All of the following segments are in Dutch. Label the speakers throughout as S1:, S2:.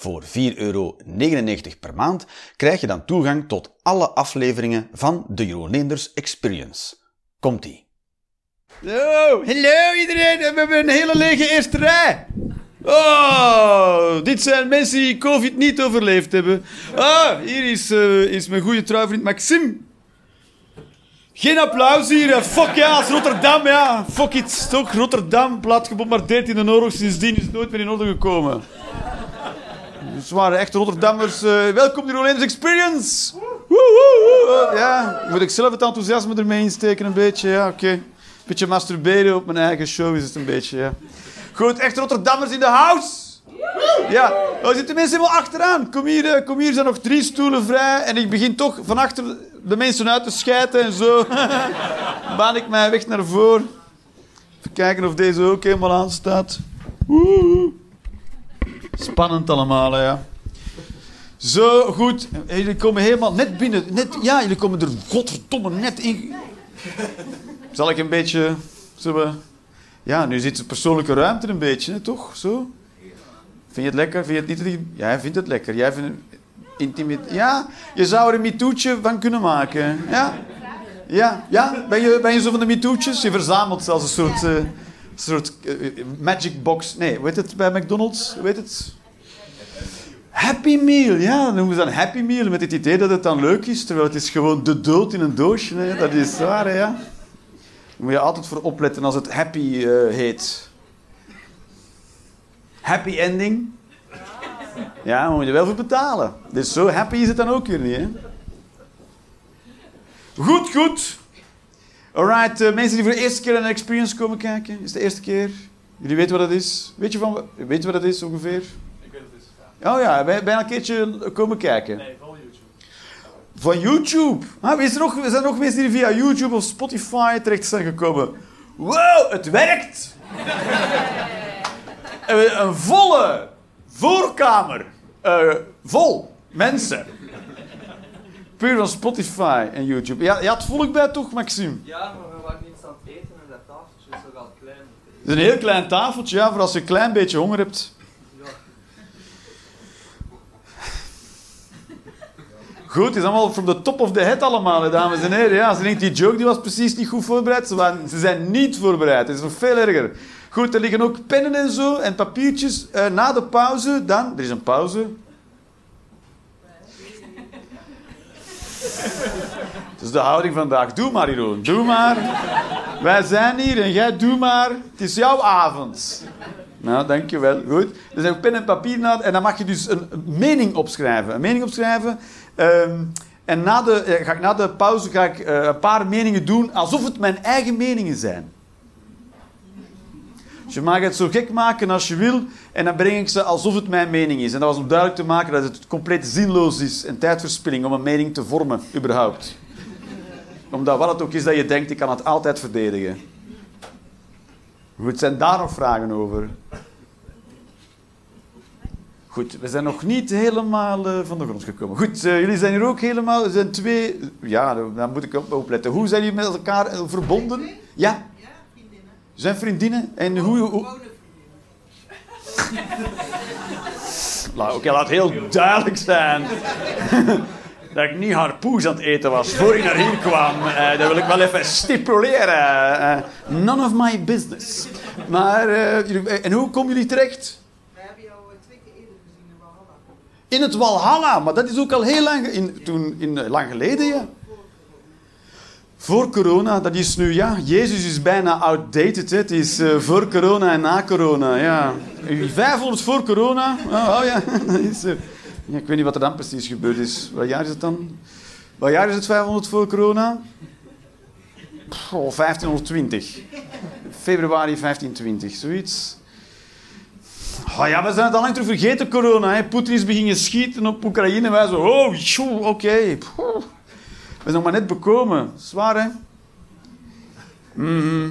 S1: Voor 4,99 euro per maand krijg je dan toegang tot alle afleveringen van de Jeroen Leenders Experience. Komt-ie.
S2: Hallo, hallo iedereen. We hebben een hele lege eerste rij. Oh, dit zijn mensen die COVID niet overleefd hebben. Ah, hier is, eh, is mijn goede trouwvriend Maxime. Geen applaus hier. hè. Fuck ja, als Rotterdam, ja. Fuck it. Toch Rotterdam, plat gebombardeerd in de oorlog. Sindsdien is het nooit meer in orde gekomen. Dus waren echt Rotterdammers. eh, welkom in de Rolanders Experience. Woe, woe, woe. Ja, moet ik zelf het enthousiasme ermee insteken een beetje? Ja, oké. Beetje masturberen op mijn eigen show is het een beetje, ja. Goed, echt Rotterdammers in de house. Ja, oh, zitten mensen helemaal achteraan. Kom hier, eh, kom hier, er zijn nog drie stoelen vrij. En ik begin toch van achter de mensen uit te schijten en zo. Baan ik mij weg naar voren. Even kijken of deze ook helemaal aanstaat. Woe. Spannend allemaal, ja. Zo, goed. En Jullie komen helemaal net binnen. Net, ja, jullie komen er godverdomme net in. Zal ik een beetje... We... Ja, nu zit de persoonlijke ruimte een beetje, toch? Zo? Vind je het lekker? Vind je het niet... Jij vindt het lekker. Jij vindt het. Ja, je zou er een mitoetje van kunnen maken. Ja? Ja, ja. Ben, je, ben je zo van de mitoetjes? Je verzamelt zelfs een soort... eh, soort eh, magic box. Nee, heet het bij McDonald's? Heet het? Happy Meal, ja, dan noemen ze dan Happy Meal met het idee dat het dan leuk is, terwijl het is gewoon de dood in een doosje. Hè. Dat is waar, hè, ja. Daar moet je altijd voor opletten als het happy eh, heet. Happy ending. Ja, daar moet je wel voor betalen. Dus zo happy is het dan ook weer niet, hè. Goed, goed. Alright, eh, mensen die voor de eerste keer naar een experience komen kijken. Is de eerste keer? Jullie weten wat dat is? Weet je, van, weet je wat dat is ongeveer?
S3: Ik weet het. Ja.
S2: Oh ja, ben, je een keertje komen kijken?
S3: Nee, van YouTube.
S2: Van YouTube. Ah, is er nog, zijn er nog mensen die via YouTube of Spotify terecht zijn gekomen? Wow, het werkt! een, een volle voorkamer. Eh, vol mensen. Puur van Spotify en YouTube. Ja, ja, het volk bij toch, Maxime?
S3: Ja, maar we waren iets aan het eten en dat tafeltje is nogal klein.
S2: Het is een heel klein tafeltje, ja, voor als je een klein beetje honger hebt. Goed, het is allemaal from the top of the head allemaal, hè, dames en heren. Ja, ze denkt, die joke die was precies niet goed voorbereid. Ze, waren, ze zijn niet voorbereid. Het is nog veel erger. Goed, er liggen ook pennen en zo en papiertjes. Eh, na de pauze, dan... Er is een pauze. Is de houding vandaag. Doe maar, Jeroen. Doe maar. Wij zijn hier en jij doe maar. Het is jouw avond. Nou, dankjewel. Goed. Er zijn ook pen en papier na, en dan mag je dus een een mening opschrijven. Een mening opschrijven. Ehm, en na de, eh, ga ik, na de pauze ga ik eh, een paar meningen doen alsof het mijn eigen meningen zijn. Je mag het zo gek maken als je wil en dan breng ik ze alsof het mijn mening is. En dat was om duidelijk te maken dat het compleet zinloos is en tijdverspilling om een mening te vormen, überhaupt. Omdat wat het ook is dat je denkt, ik kan het altijd verdedigen. Goed, zijn daar nog vragen over? Goed, we zijn nog niet helemaal eh, van de grond gekomen. Goed, eh, jullie zijn hier ook helemaal... Er zijn twee... Ja, daar moet ik op opletten. Hoe zijn jullie met elkaar eh, verbonden? Ja? Zijn vriendinnen? En hoe... hoe... Oké, laat heel duidelijk zijn. dat ik niet harpoes aan het eten was voor ik naar hier kwam. Eh, dat wil ik wel even stipuleren. Eh, none of my business. Maar, eh, en hoe komen jullie terecht?
S4: We hebben jou twee keer eerder gezien in Valhalla.
S2: In het Walhalla, maar dat is ook al heel lang, in, toen, in, lang geleden, ja. Voor corona, dat is nu, ja, Jezus is bijna outdated. Hè. Het is eh, voor corona en na corona, ja. 500 voor corona, oh, oh ja, dat is, eh. Ik weet niet wat er dan precies gebeurd is. Wat jaar is het dan? Wat jaar is het 500 voor corona? Pff, oh, 1520. Februari 1520, zoiets. Oh ja, we zijn het al lang terug vergeten, corona. Hè. Poetin is beginnen schieten op Oekraïne. Wij zo, oh, oké. Poeh. Zijn nog maar net bekomen. Zwaar, hè? Mhm.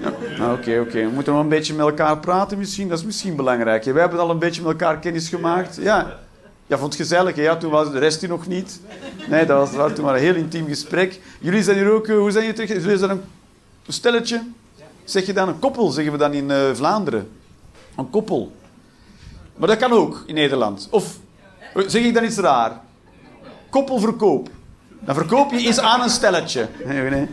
S2: Ja. Nou, Oké, oké. We moeten nog een beetje met elkaar praten misschien. Dat is misschien belangrijk. Wij hebben al een beetje met elkaar kennis gemaakt. Ja. Ja, vond het gezellig. hè? Ja, toen was de rest hier nog niet. Nee, dat was, dat was toen maar een heel intiem gesprek. Jullie zijn hier ook... eh, Hoe zijn jullie terug? Jullie zijn een stelletje? Zeg je dan een koppel, zeggen we dan in eh, Vlaanderen. Een koppel. Maar dat kan ook in Nederland. Of eh, zeg ik dan iets raar? Koppelverkoop. Dan verkoop je iets aan een stelletje. Nee, nee.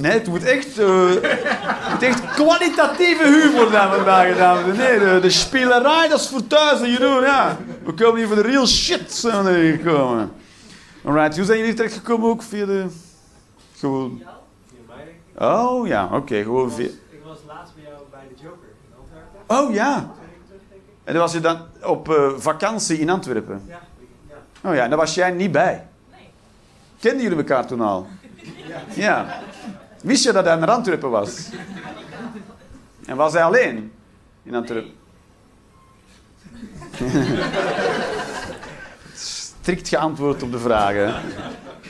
S2: Nee, het moet echt, eh, het moet echt kwalitatieve humor zijn vandaag, dames en heren. De, de spelerij, dat is voor thuis, en Jeroen, ja. We komen hier voor de real shit, zijn we hier gekomen. Alright, hoe zijn jullie terechtgekomen ook? Via de... Gewoon...
S3: Via mij denk ik.
S2: Oh, ja, oké, gewoon via...
S3: Ik was laatst bij jou bij de Joker in Antwerpen.
S2: Oh, ja. En dan was je dan op eh, vakantie in Antwerpen.
S3: Ja.
S2: Oh ja, daar was jij niet bij. Kenden jullie elkaar toen al? Ja. Wist je dat hij naar Antwerpen was? En was hij alleen in Antwerpen? Strikt geantwoord op de vragen.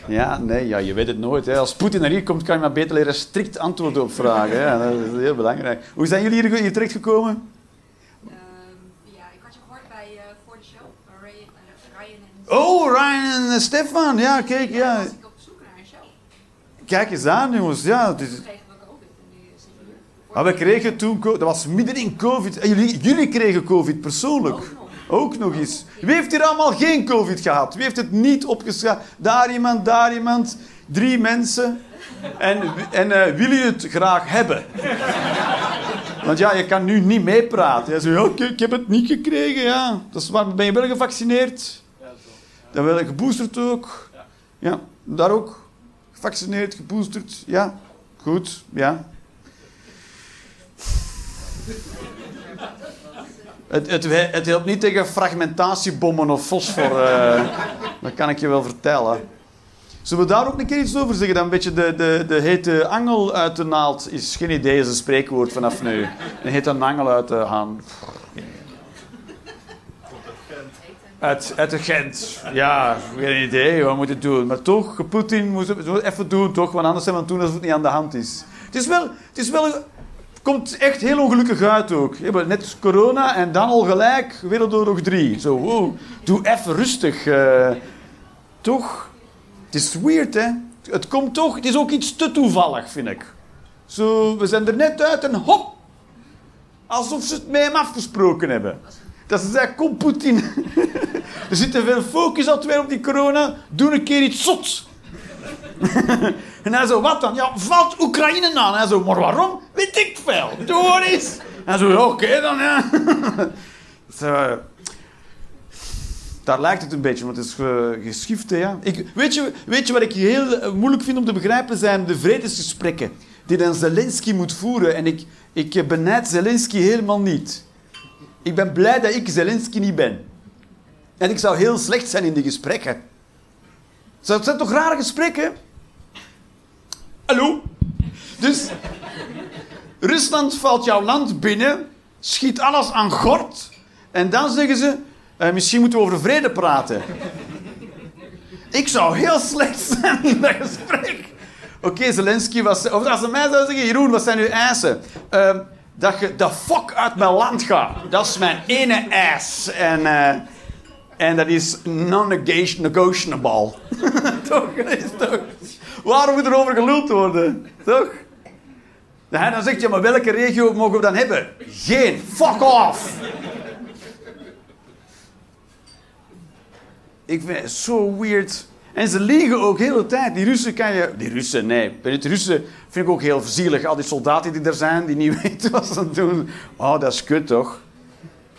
S2: Ja, nee, ja, je weet het nooit. Hè. Als Poetin naar hier komt, kan je maar beter leren strikt antwoorden op vragen. Hè. Dat is heel belangrijk. Hoe zijn jullie hier, hier terechtgekomen?
S5: Ehm, ja, ik had je gehoord bij eh, voor de show. Bij Ray, eh, Ryan en
S2: Oh, Ryan en Stefan. Ja, kijk, ja.
S5: was ik op zoek naar een show.
S2: Kijk eens aan, jongens. Ja, het is...
S5: Toen kregen we.
S2: Maar kregen toen, dat was midden in COVID. En jullie, jullie kregen COVID persoonlijk.
S5: Ook nog.
S2: Ook nog eens. Wie heeft hier allemaal geen COVID gehad? Wie heeft het niet opgeschreven? Daar iemand, daar iemand. Drie mensen. En, en eh, willen jullie het graag hebben? Want ja, je kan nu niet meepraten. Je zegt, ja, ik, ik heb het niet gekregen. Ja. Dat is waar. Ben je wel gevaccineerd? Dan ben je geboosterd ook. Ja, daar ook. Gevaccineerd, geboosterd. Ja, goed. Ja. Het, het, het helpt niet tegen fragmentatiebommen of fosfor. eh, dat kan ik je wel vertellen. Zullen we daar ook een keer iets over zeggen? Dan een beetje de, de, de hete angel uit de naald is geen idee, is een spreekwoord vanaf nu. Een hete angel uit de haan. Uit, uit de Gent. Ja, geen idee, wat moet je doen? Maar toch, Poetin moet het het even doen, toch? Want anders zijn we aan het doen het niet aan de hand is. Het is wel... Het is wel het komt echt heel ongelukkig uit ook. Net corona en dan al gelijk Wereldoorlog 3. Zo, doe even rustig. eh. toch? Het is weird, hè? Het komt toch... Het is ook iets te toevallig, vind ik. Zo, we zijn er net uit en hop! Alsof ze het met hem afgesproken hebben. Dat ze zeggen, kom Poetin. er zit te veel focus altijd op die corona. Doe een keer iets zots. en hij zo, wat dan? Ja, valt Oekraïne aan? Hij zo, maar waarom? Weet ik veel. Doe eens. En zo, oké dan, ja. zo, daar lijkt het een beetje, want het is ge- geschift, hè, ja. Ik, weet, je, weet je wat ik heel eh, moeilijk vind om te begrijpen? Zijn de vredesgesprekken die dan Zelensky moet voeren. En ik, ik eh, benijd Zelensky helemaal niet. Ik ben blij dat ik Zelensky niet ben. En ik zou heel slecht zijn in die gesprekken. Het zijn toch rare gesprekken? Hallo? Dus Rusland valt jouw land binnen, schiet alles aan gort en dan zeggen ze, eh, misschien moeten we over vrede praten. Ik zou heel slecht zijn in dat gesprek. Oké, Zelensky was... Of als ze mij zouden zeggen, Jeroen, wat zijn uw eisen? Ehm, dat je de fuck uit mijn land gaat. Dat is mijn ene eis. En, eh, en dat is non-negotiable. toch? Toch? Waarom moet er over geluld worden? Toch? Dan zegt je, maar welke regio mogen we dan hebben? Geen. Fuck off. Ik vind het zo weird. En ze liegen ook de hele tijd. Die Russen kan je... Die Russen, nee. Bij de Russen vind ik ook heel zielig. Al die soldaten die er zijn, die niet weten wat ze doen. Oh, dat is kut, toch?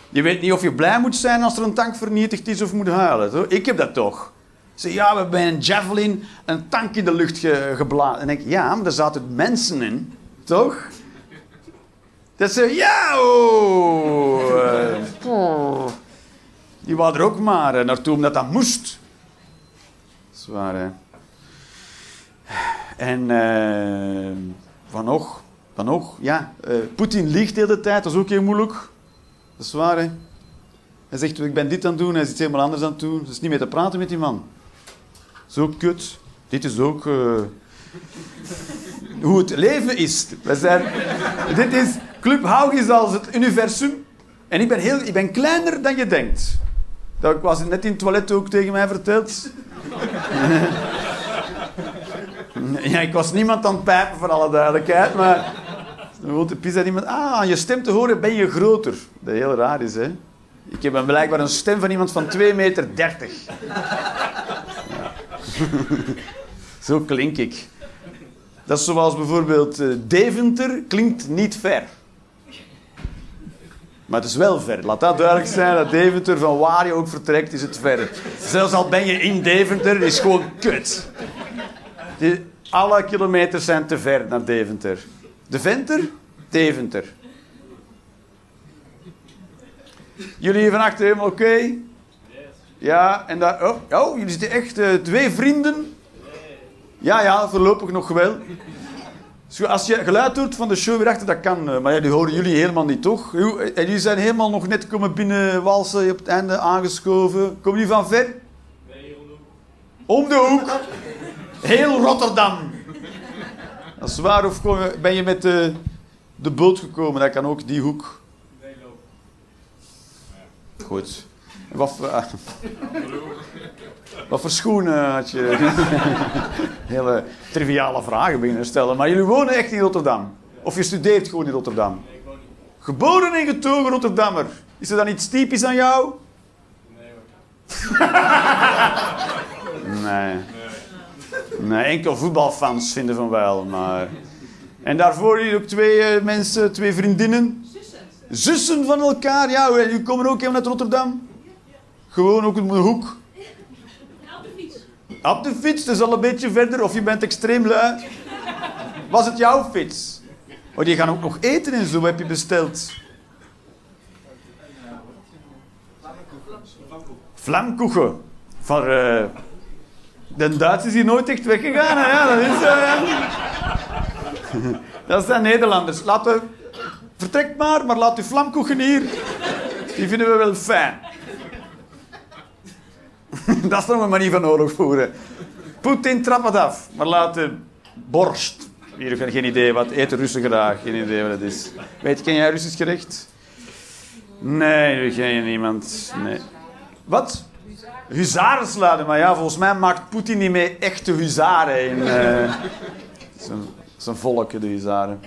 S2: Je weet niet of je blij moet zijn als er een tank vernietigd is of moet huilen. Toch? Ik heb dat toch. Ze ja, we hebben een javelin een tank in de lucht ge geblazen. En ik denk, ja, maar daar zaten mensen in. Toch? Dat ze, ja, oh, eh, oh. Die waren er ook maar eh, naartoe omdat dat moest. Hè. En eh, van nog, van nog, ja. eh, Poetin liegt de hele tijd, dat is ook heel moeilijk. Dat is waar, hè. Hij zegt, ik ben dit aan het doen, hij is iets helemaal anders aan het doen. Het is niet meer te praten met die man. Zo kut. Dit is ook... eh, hoe het leven is. We zijn... Dit is... Club Haug is als het universum. En ik ben, heel, ik ben kleiner dan je denkt. Dat was net in het toilet ook tegen mij verteld. Ja, ik was niemand aan het pijpen, voor alle duidelijkheid, maar... Dan de pizza iemand... Ah, aan je stem te horen ben je groter. Dat heel raar is, hè? Ik heb een, blijkbaar een stem van iemand van 2 meter 30. Ja. Zo klink ik. Dat is zoals bijvoorbeeld eh, Deventer klinkt niet ver. Maar het is wel ver. Laat dat duidelijk zijn. Dat Deventer, van waar je ook vertrekt, is het ver. Zelfs al ben je in Deventer, is gewoon kut. Die, alle kilometers zijn te ver naar Deventer. De Venter? Deventer. Jullie hier van achter helemaal oké? Ja, en daar... Oh, oh, jullie zitten echt eh, twee vrienden? Ja, ja, voorlopig nog wel. Als je geluid hoort van de show weer achter, dat kan. eh, Maar ja, die horen jullie helemaal niet, toch? Hoe- En jullie zijn helemaal nog net komen binnenwalsen, op het einde aangeschoven. Komen jullie van ver? Om de hoek. Heel Rotterdam. Dat is waar, of je- ben je met de, de boot gekomen? Dat kan ook, die hoek. Goed. Wat, voor- ah. wat voor schoenen had je? Hele triviale vragen beginnen stellen. Maar jullie wonen echt in Rotterdam? Of je studeert gewoon in Rotterdam? Geboren en getogen Rotterdammer. Is er dan iets typisch aan jou? Nee. Nee, enkel voetbalfans vinden van wel, maar... En daarvoor hier ook twee eh, mensen, twee vriendinnen. Zussen van elkaar, ja. Jullie komen ook helemaal uit Rotterdam? Gewoon ook op de hoek? Op de fiets, dus al een beetje verder. Of je bent extreem lui. Was het jouw fiets? Oh, die gaan ook nog eten en zo, heb je besteld. Vlamkoeken. Van, eh de Duits is hier nooit echt weggegaan. Hè? Ja, dat is zo, ja. Dat zijn Nederlanders. Laat we... Vertrek maar, maar laat uw vlamkoeken hier. Die vinden we wel fijn. dat is nog een manier van oorlog voeren. Poetin trap het af, maar laat de borst. Hier heb ik geen idee wat eten Russen graag. Geen idee wat het is. Weet, ken jij Russisch gerecht? Nee, dat ken je niemand. Nee. Wat? Huzarenslade, maar ja, volgens mij maakt Poetin niet mee echte huzaren in eh, zijn, zijn volk, de huzaren.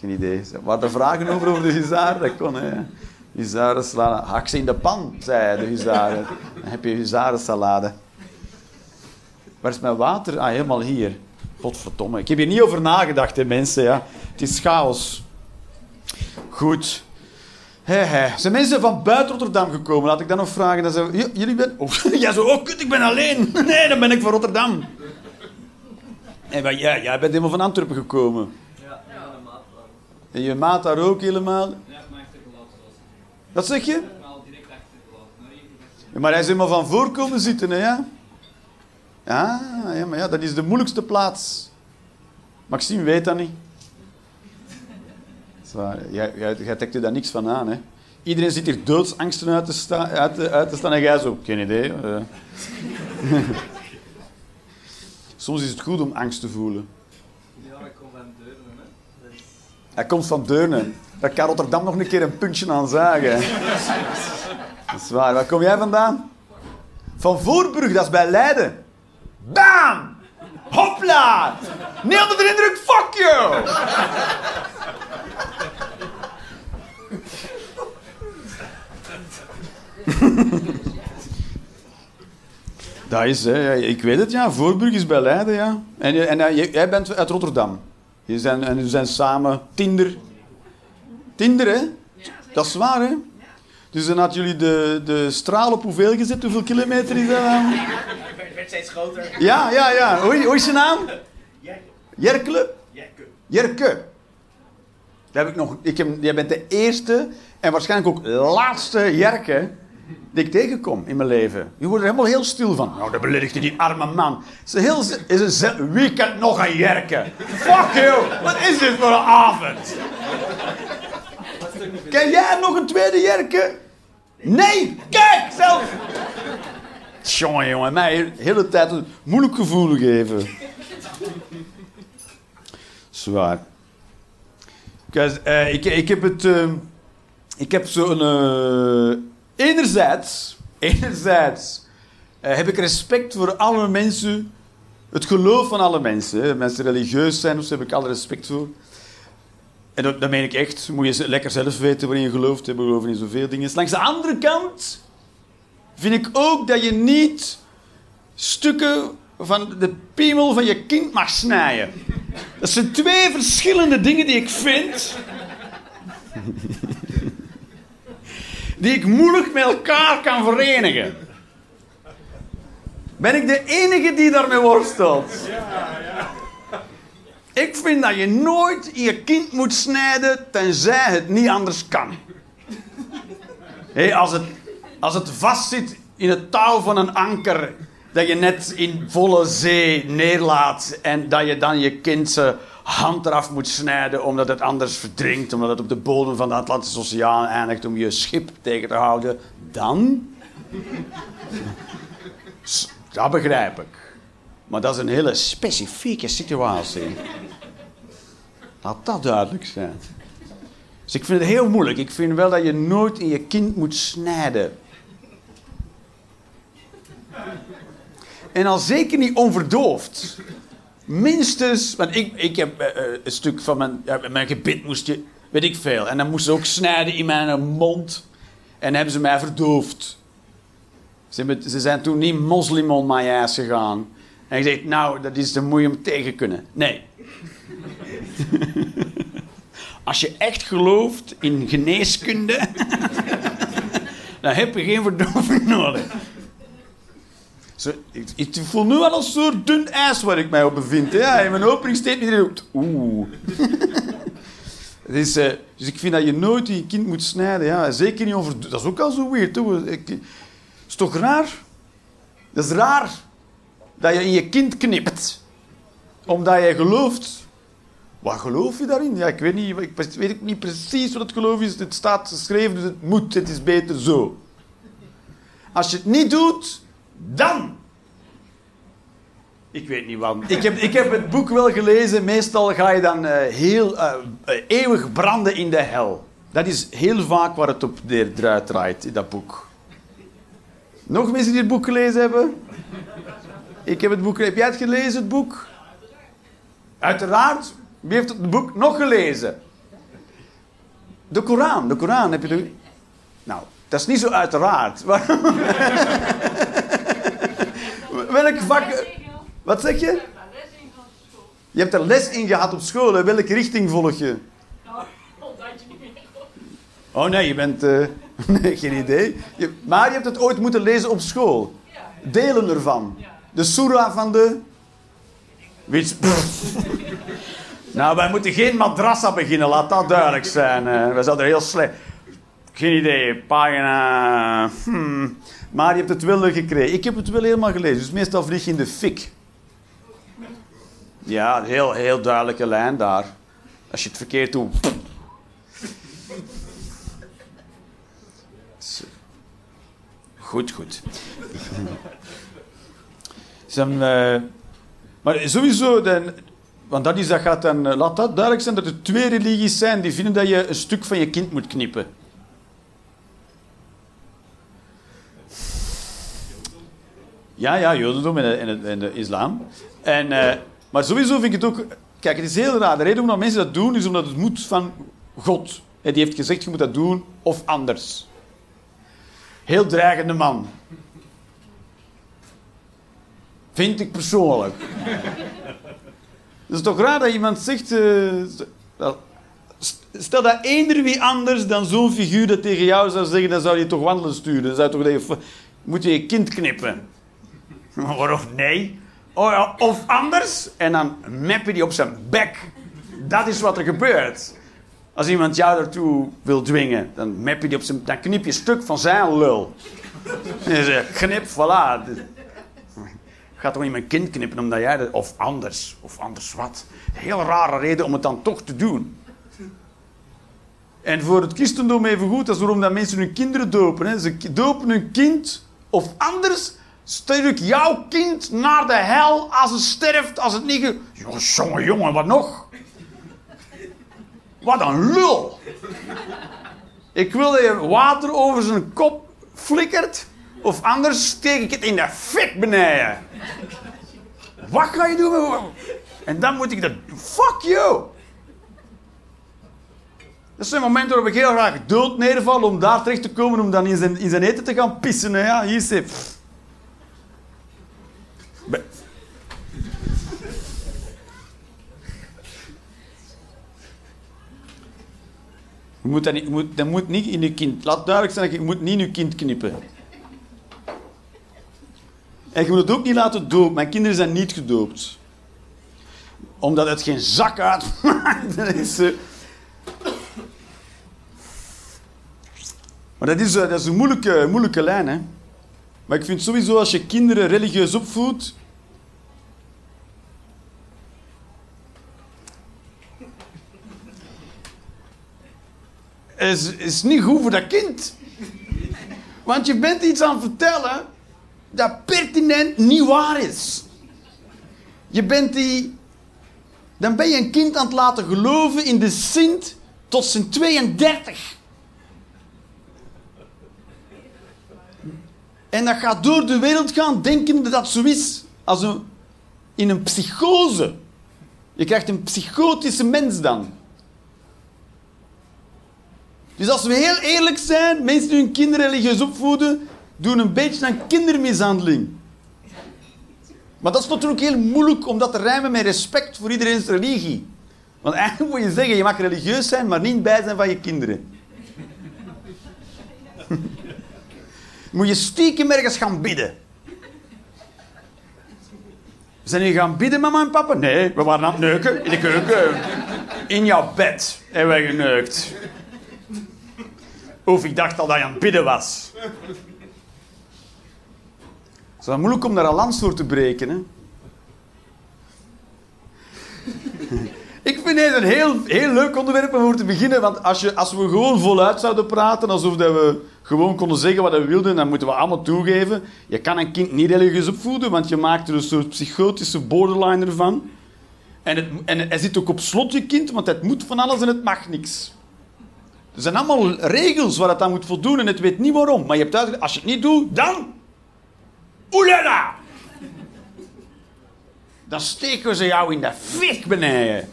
S2: Geen idee. Waren er vragen over over de huzaren? Dat kon, hè. Huzarensalade. Hak ze in de pan, zei de huzaren. Dan heb je huzarensalade. Waar is mijn water? Ah, helemaal hier. Godverdomme. Ik heb hier niet over nagedacht, hè, mensen. Ja. Het is chaos. Goed. Hé, hé. Zijn mensen van buiten Rotterdam gekomen? Laat ik dan nog vragen. Dan zeggen, "J- jullie ben... Oh, jij zo, oh kut, ik ben alleen. Nee, dan ben ik van Rotterdam. En maar, ja, jij bent helemaal van Antwerpen gekomen.
S3: Ja, ja. van.
S2: En je maat daar ook helemaal.
S3: Ja, maar echt een glas was.
S2: Wat zeg je?
S3: Maar.
S2: Ja, hij is helemaal van voor komen zitten, hè, ja? Ja, ja, maar ja, dat is de moeilijkste plaats. Maxime weet dat niet. Dat is waar. Jij, jij, jij trekt er daar niks van aan, hè? Iedereen zit hier doodsangsten uit te, sta, uit, te, uit te staan en jij zo. Geen idee. eh. Soms is het goed om angst te voelen.
S3: Ja, ik kom van Deurne, hè.
S2: Hij komt van Deurne. Daar kan Rotterdam nog een keer een puntje aan zagen. Dat is waar. Waar kom jij vandaan? Van Voorburg, dat is bij Leiden. Bam! Hopla! Niet onder de indruk, fuck you! Dat is, hè. Ik weet het, ja. Voorburg is bij Leiden, ja. En, en jij- bent uit Rotterdam. Je zijn, en jullie zijn samen Tinder. Tinder, hè? Dat is waar, hè? Dus dan had jullie de, de straal op hoeveel gezet? Hoeveel kilometer is dat dan?
S6: Het werd steeds groter.
S2: Ja, ja, ja. Hoe, hoe is je naam? Jerkele?
S6: Jerke.
S2: Jerke. Dat heb ik nog. Ik heb, jij bent de eerste en waarschijnlijk ook laatste Jerke die ik tegenkom in mijn leven. Je wordt er helemaal heel stil van. Nou, dat beledigde die arme man. Heel, is een ze- wie kent nog een Jerke? Fuck you! Wat is dit voor een avond? Ken jij nog een tweede Jerke? Nee! Kijk! Zelf! Jongen, jongen, mij de hele tijd een moeilijk gevoel geven. Zwaar. Kijk, eh, ik, ik heb het... eh, ik heb zo'n... eh, enerzijds... Enerzijds eh, heb ik respect voor alle mensen... Het geloof van alle mensen. Mensen religieus zijn, dus daar heb ik alle respect voor. En dat, dat meen ik echt. Moet je lekker zelf weten waarin je gelooft. We geloven in zoveel dingen. Langs de andere kant vind ik ook dat je niet stukken van de piemel van je kind mag snijden. Dat zijn twee verschillende dingen die ik vind. Die ik moeilijk met elkaar kan verenigen. Ben ik de enige die daarmee worstelt? Ik vind dat je nooit je kind moet snijden tenzij het niet anders kan. Als, het, als het vastzit in het touw van een anker dat je net in volle zee neerlaat en dat je dan je kind hand eraf moet snijden omdat het anders verdrinkt, omdat het op de bodem van de Atlantische Oceaan eindigt om je schip tegen te houden, dan... Dat begrijp ik. Maar dat is een hele specifieke situatie. Laat dat duidelijk zijn. Dus ik vind het heel moeilijk. Ik vind wel dat je nooit in je kind moet snijden. En al zeker niet onverdoofd. Minstens, want ik, ik heb eh, eh, een stuk van mijn, ja, mijn gebit moest je, weet ik veel. En dan moesten ze ook snijden in mijn mond. En hebben ze mij verdoofd. Ze, ze zijn toen niet moslim on gegaan. En ik zeg, nou, dat is, dan moet je hem tegen kunnen. Nee. Als je echt gelooft in geneeskunde, dan heb je geen verdoving nodig. Zo, ik, voel nu al een soort dun ijs waar ik mij op bevind. Ja, in mijn iedereen op. Oeh. Is, eh, dus ik vind dat je nooit je kind moet snijden. Ja, zeker niet over... Dat is ook al zo weird. Het is toch raar? Dat is raar dat je in je kind knipt. Omdat je gelooft. Wat geloof je daarin? Ja, ik weet, niet, ik weet ook niet precies wat het geloof is. Het staat geschreven, dus het moet. Het is beter zo. Als je het niet doet, dan. Ik weet niet wat. Ik heb, ik heb het boek wel gelezen. Meestal ga je dan eh, heel eh, eh, eeuwig branden in de hel. Dat is heel vaak waar het op neer draait, draait in dat boek. Nog mensen die het boek gelezen hebben? Ik heb het boek... Heb jij het gelezen, het boek? Uiteraard. Wie heeft het boek nog gelezen? De Koran. De Koran heb je de... Nou, dat is niet zo uiteraard. Welk vak... Wat zeg je? Je hebt er les in gehad op school. hè? Welke richting volg je? Oh nee, je bent... eh, nee, geen idee. Je- maar je hebt het ooit moeten lezen op school. Delen ervan. De surah van de... Weet nou, wij moeten geen madrassa beginnen, laat dat duidelijk zijn. eh wij zouden heel slecht... Geen idee, pagina... hmm. Maar je hebt het wel gekregen. Ik heb het wel helemaal gelezen, dus meestal vlieg je in de fik. Ja, heel, heel duidelijke lijn daar. Als je het verkeerd doet... Goed, goed. Zijn, eh, maar sowieso, dan, want dat, is, dat gaat dan, eh, laat dat duidelijk zijn dat er twee religies zijn die vinden dat je een stuk van je kind moet knippen. Ja, ja, Jodendom en en de islam. En, eh, maar sowieso vind ik het ook... Kijk, het is heel raar. De reden waarom mensen dat doen, is omdat het moet van God. En die heeft gezegd, je moet dat doen, of anders. Heel dreigende man. Vind ik persoonlijk. Het is toch raar dat iemand zegt... eh, stel dat eender wie anders dan zo'n figuur dat tegen jou zou zeggen, dan zou je toch wandelen sturen. Dan zou je toch zeggen, moet je je kind knippen. Waarom nee? Oh of anders, en dan map je die op zijn bek. Dat is wat er gebeurt. Als iemand jou daartoe wil dwingen, dan map je die op zijn... Dan knip je stuk van zijn lul. En je zegt, knip, voilà. Ga toch niet mijn kind knippen omdat jij. Of anders. Of anders wat. Heel rare reden om het dan toch te doen. En voor het christendom even goed, dat is waarom dat mensen hun kinderen dopen. Hè. Ze dopen hun kind, of anders, Stuur ik jouw kind naar de hel als het sterft, als het niet... ge- Jongen, jongen, jongen, wat nog? Wat een lul. Ik wil dat je water over zijn kop flikkert. Of anders steek ik het in de fik beneden. Wat ga je doen? En dan moet ik dat... Fuck you! Dat zijn momenten waarop ik heel graag dood nederval om daar terecht te komen om dan in zijn, in zijn eten te gaan pissen. Ja, hier is Je moet dat, niet, moet, dat moet niet in je kind. Laat duidelijk zijn, je moet niet in je kind knippen. En je moet het ook niet laten dopen. Mijn kinderen zijn niet gedoopt. Omdat het geen zak uitmaakt. Eh, Maar dat is, eh, dat is een moeilijke, moeilijke lijn, hè. Maar ik vind sowieso, als je kinderen religieus opvoedt... Is, is niet goed voor dat kind. Want je bent iets aan het vertellen dat pertinent niet waar is. Je bent die... Dan ben je een kind aan het laten geloven in de Sint tot zijn 32. En dat gaat door de wereld gaan denken dat dat zo is. Als een, in een psychose. Je krijgt een psychotische mens dan. Dus als we heel eerlijk zijn, mensen die hun kinderen religieus opvoeden, doen een beetje aan kindermishandeling. Maar dat is natuurlijk heel moeilijk om dat te rijmen met respect voor iedereen's religie. Want eigenlijk moet je zeggen, je mag religieus zijn, maar niet bij zijn van je kinderen. moet je stiekem ergens gaan bidden. Zijn jullie gaan bidden, mama en papa? Nee, we waren aan het neuken in de keuken. In jouw bed hebben wij geneukt. Of ik dacht al dat je aan het bidden was. Het is wel moeilijk om daar een lans voor te breken, hè? Ik vind het een heel, heel leuk onderwerp om voor te beginnen. Want als, je, als we gewoon voluit zouden praten, alsof dat we gewoon konden zeggen wat we wilden, dan moeten we allemaal toegeven. Je kan een kind niet religieus opvoeden, want je maakt er een soort psychotische borderliner van. En, het, en hij zit ook op slot, je kind, want het moet van alles en het mag niks. Er zijn allemaal regels waar het aan moet voldoen en het weet niet waarom. Maar je hebt als je het niet doet, dan... Oelala! Dan steken ze jou in de fik beneden.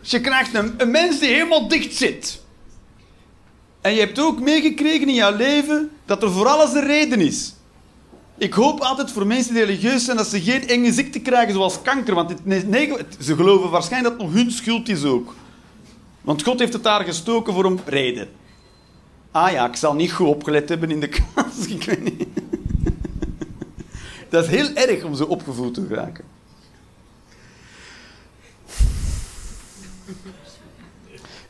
S2: Je krijgt een, mens die helemaal dicht zit. En je hebt ook meegekregen in jouw leven dat er voor alles een reden is. Ik hoop altijd voor mensen die religieus zijn dat ze geen enge ziekte krijgen zoals kanker. Want het, ze geloven waarschijnlijk dat het nog hun schuld is ook. Want God heeft het daar gestoken voor een reden. Ah ja, ik zal niet goed opgelet hebben in de klas. Ik weet niet. Dat is heel erg om zo opgevoed te raken.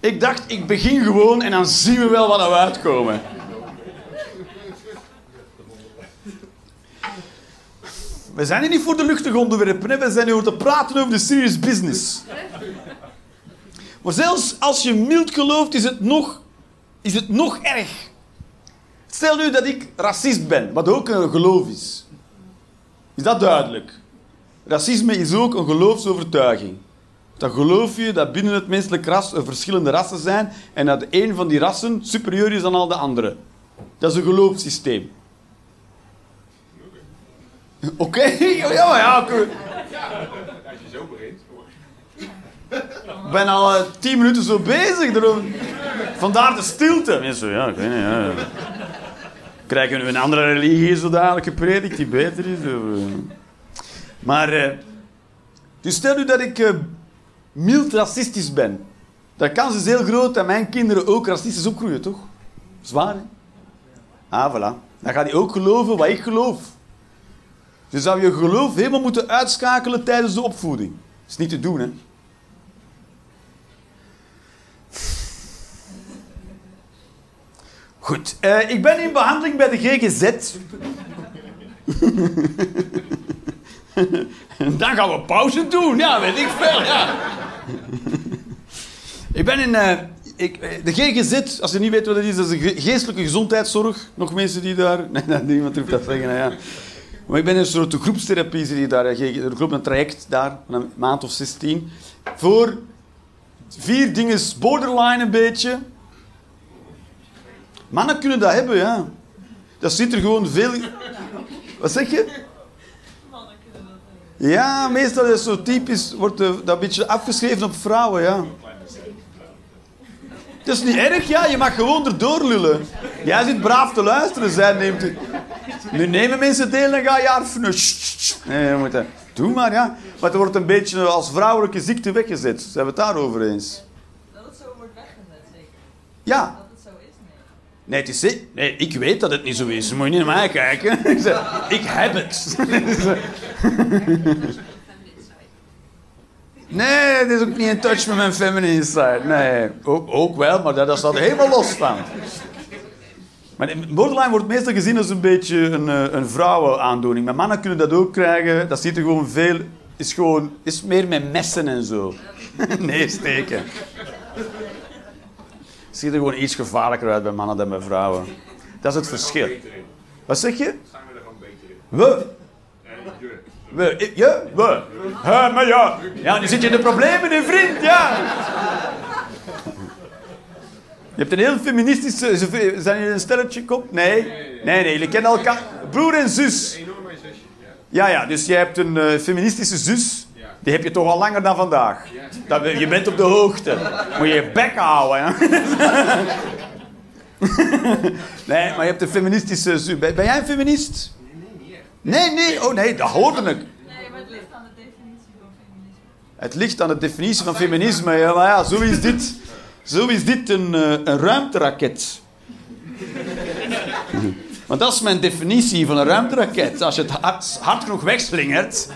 S2: Ik dacht, ik begin gewoon en dan zien we wel wat er uitkomen. We zijn hier niet voor de luchtige onderwerpen, we zijn hier om te praten over de serious business. Maar zelfs als je mild gelooft, is het nog, is het nog erg. Stel nu dat ik racist ben, wat ook een geloof is. Is dat duidelijk? Racisme is ook een geloofsovertuiging. Dan geloof je dat binnen het menselijk ras er verschillende rassen zijn en dat een van die rassen superieur is dan al de andere. Dat is een geloofssysteem. Oké, ja, maar ja. oké.
S6: Als je zo begint.
S2: Ik ben al eh, tien minuten zo bezig. Vandaar de stilte. Mensen, ja, ik weet. Ja. Krijgen we een andere religie zo dadelijk gepredikt die beter is? Eh. Maar, eh, dus stel nu dat ik eh, mild racistisch ben. De kans is heel groot dat mijn kinderen ook racistisch opgroeien, toch? Zwaar, hè? Ah, voilà. Dan gaat hij ook geloven wat ik geloof. Dus zou je geloof helemaal moeten uitschakelen tijdens de opvoeding. Dat is niet te doen, hè? Goed, eh, ik ben in behandeling bij de GGZ. dan gaan we pauze doen. Ja, weet ik veel. Ja. ik ben in, eh, ik, eh, de GGZ, als je niet weet wat het is, dat is geestelijke gezondheidszorg. Nog mensen die daar... Nee, niemand hoeft dat zeggen. nou Ja. Maar ik ben in een soort groepstherapie, je daar. Er loopt een traject daar, een maand of 16. Voor vier dingen borderline een beetje. Mannen kunnen dat hebben, ja. Dat zit er gewoon veel... Wat zeg je? Ja, meestal is het zo typisch, wordt dat een beetje afgeschreven op vrouwen, ja. Het is niet erg, ja, je mag gewoon erdoor lullen. Jij zit braaf te luisteren, zij neemt het. Nu nemen mensen deel, dan ga je sst. Nee, je moet dat... Doe maar, ja. Maar het wordt een beetje als vrouwelijke ziekte weggezet. Zijn we het daarover eens?
S4: Dat het zo wordt weggezet, zeker.
S2: Ja.
S4: Dat het zo is, nee.
S2: Het is, nee, ik weet dat het niet zo is. Moet je niet naar mij kijken. Ik zeg, ik heb het. Nee, het is ook niet in touch met mijn feminine side. Nee, ook, wel, maar daar staat helemaal los van. Maar borderline wordt meestal gezien als een beetje een, eh, een vrouwenaandoening. Maar mannen kunnen dat ook krijgen. Dat ziet er gewoon veel... Is, gewoon, is meer met messen en zo. nee, steken. Het ziet er gewoon iets gevaarlijker uit bij mannen dan bij vrouwen. Dat is het verschil. Wat zeg je?
S6: Staan we er gewoon beter in.
S2: We.
S6: Je.
S2: We, je, maar ja. Ja, nu zit je in de problemen, hè, vriend, ja. Je hebt een heel feministische... Zijn jullie een stelletje, kop? Nee? Nee, nee, jullie kennen elkaar. Broer en zus.
S6: Ja,
S2: ja, dus jij hebt een eh, feministische zus. Die heb je toch al langer dan vandaag. Dat, je bent op de hoogte. Moet je je bek houden, hè. Nee, maar je hebt een feministische. Ben, ben jij een feminist? Nee, nee. Oh nee, dat hoorde ik.
S4: Nee, maar het ligt aan de definitie van feminisme.
S2: Het ligt aan de definitie van feminisme. Ja, maar ja, zo is dit, zo is dit een, eh, een ruimteraket. Want dat is mijn definitie van een ruimteraket. Als je het hard, hard genoeg wegslingert.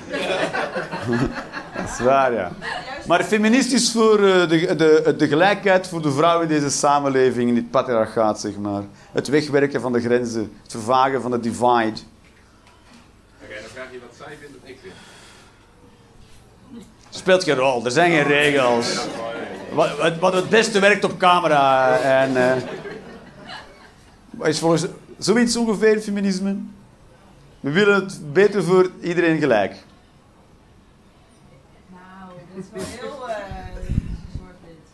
S2: Dat is waar, ja. Maar feminist is voor eh, de, de, de gelijkheid voor de vrouw in deze samenleving, in dit patriarchaat, zeg maar. Het wegwerken van de grenzen, het vervagen van de divide.
S6: Oké, dan vraag je wat zij vindt of ik vind.
S2: Speelt geen rol, er zijn geen regels. Wat, wat, wat het beste werkt op camera. En, wat is volgens zoiets ongeveer feminisme? We willen het beter voor iedereen gelijk.
S4: Dat is wel heel eh zwart-wit.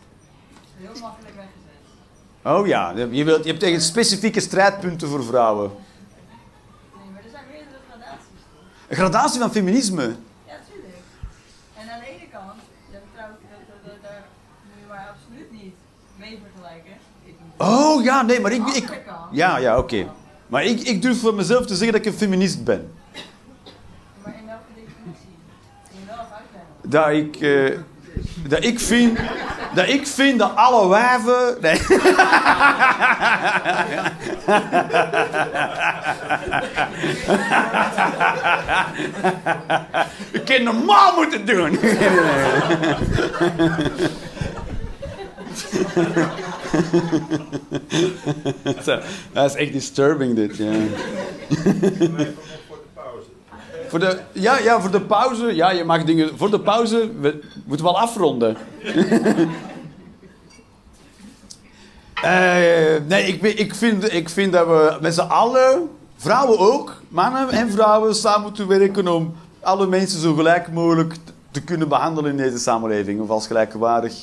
S4: Heel makkelijk weggezet.
S2: Oh ja, je, wilt, je hebt tegen specifieke strijdpunten voor vrouwen.
S4: Nee, maar er zijn meerdere gradaties. toch?
S2: Een gradatie van feminisme.
S4: Ja, tuurlijk. En aan de ene kant, dat, dat, dat, daar moet je maar absoluut niet mee vergelijken. Het.
S2: Oh ja, nee, maar ik... Ik ja, ja, oké. Maar ik, ik durf voor mezelf te zeggen dat ik een feminist ben. Dat ik, eh, dat ik vind... Dat ik vind dat alle wijven... Nee. Ik kan normaal moeten doen. Dat is echt disturbing dit, ja.
S6: Voor de
S2: ja, ja, voor de pauze. Ja, je mag dingen... Voor de pauze... We moeten wel afronden. Eh, nee, ik, ik, vind, ik vind dat we met z'n allen, vrouwen ook, mannen en vrouwen, samen moeten werken om alle mensen zo gelijk mogelijk te kunnen behandelen in deze samenleving. Of als gelijkwaardig.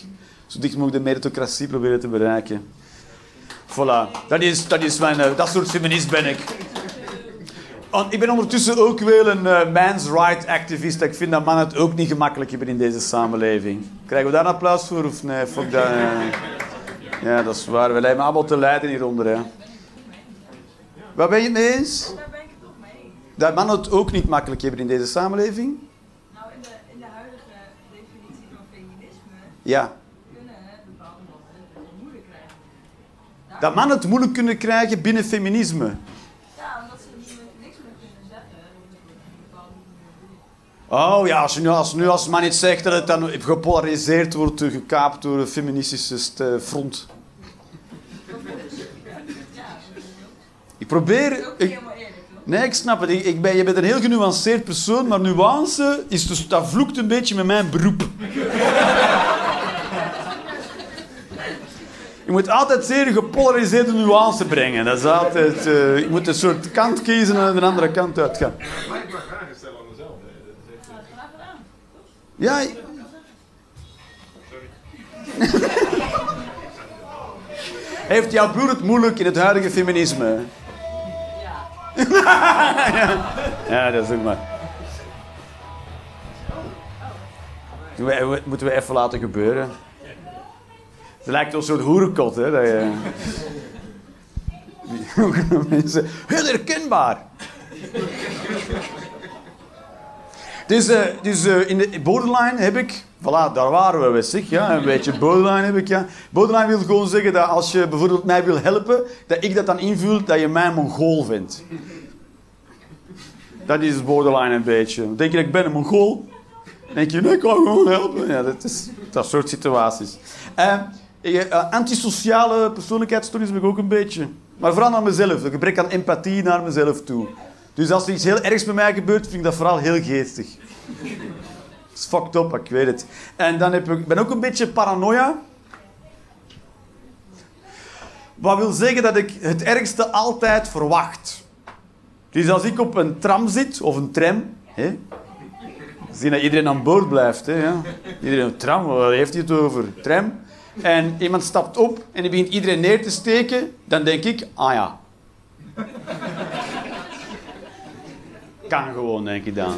S2: Zo dicht mogelijk de meritocratie proberen te bereiken. Voilà. Dat is, dat is mijn... eh, dat soort feminist ben ik. Want ik ben ondertussen ook wel een eh, man's right activist. Ik vind dat mannen het ook niet gemakkelijk hebben in deze samenleving. Krijgen we daar een applaus voor of nee? Fuck dat. eh. Ja, dat is waar. We lijken allemaal te lijden hieronder. Hè. Waar ben je het mee eens?
S4: Daar ben ik het toch mee.
S2: Dat mannen het ook niet makkelijk hebben in deze samenleving?
S4: Nou, in de, in de huidige definitie van feminisme
S2: Ja.
S4: kunnen bepaalde mannen het moeilijk krijgen. Daar-
S2: Dat mannen het moeilijk kunnen krijgen binnen feminisme.
S4: Ja, omdat ze niet meer, niks meer kunnen zeggen. Op een bepaalde manier.
S2: Oh ja, als je nu als, nu als man iets zegt dat het dan gepolariseerd wordt, gekaapt door een feministische st- eh, front. Ik probeer... Ik,
S4: helemaal eerlijk, toch?
S2: nee, ik snap het. Ik, ik ben, je bent een heel genuanceerd persoon, maar nuance is dus, dat vloekt een beetje met mijn beroep. Je moet altijd zeer gepolariseerde nuance brengen. Dat is altijd... eh, je moet een soort kant kiezen en de andere kant uitgaan.
S6: Mag ik maar vragen stellen aan mezelf? hè? Dat is echt-
S4: Graag gedaan.
S2: Ja, heeft jouw broer het moeilijk in het huidige feminisme?
S4: Ja.
S2: Ja, dat is ook maar. Moeten we- Moeten we even laten gebeuren. Het lijkt wel een soort hoerenkot, hè? Dat je... Mensen, heel herkenbaar. Dus, in de borderline heb ik... Voilà, daar waren we, wist ik. Ja, een beetje borderline heb ik, ja. Borderline wil gewoon zeggen dat als je bijvoorbeeld mij wil helpen, dat ik dat dan invul dat je mij een mongool vindt. Dat is borderline een beetje. Denk je dat ik ben een mongool? Denk je, nee, ik kan gewoon helpen. Ja, dat is dat soort situaties. Eh, antisociale persoonlijkheidsstoornis heb ik ook een beetje. Maar vooral naar mezelf. Een gebrek aan empathie naar mezelf toe. Dus als er iets heel ergs bij mij gebeurt, vind ik dat vooral heel geestig. Dat is fucked up, ik weet het. En dan heb ik, ben ook een beetje paranoia. Wat wil zeggen dat ik het ergste altijd verwacht. Dus als ik op een tram zit, of een tram... Hè, zien dat iedereen aan boord blijft. Hè, ja. Iedereen een tram, waar heeft hij het over? Tram. En iemand stapt op en die begint iedereen neer te steken. Dan denk ik, ah ja. Kan gewoon, denk ik dan.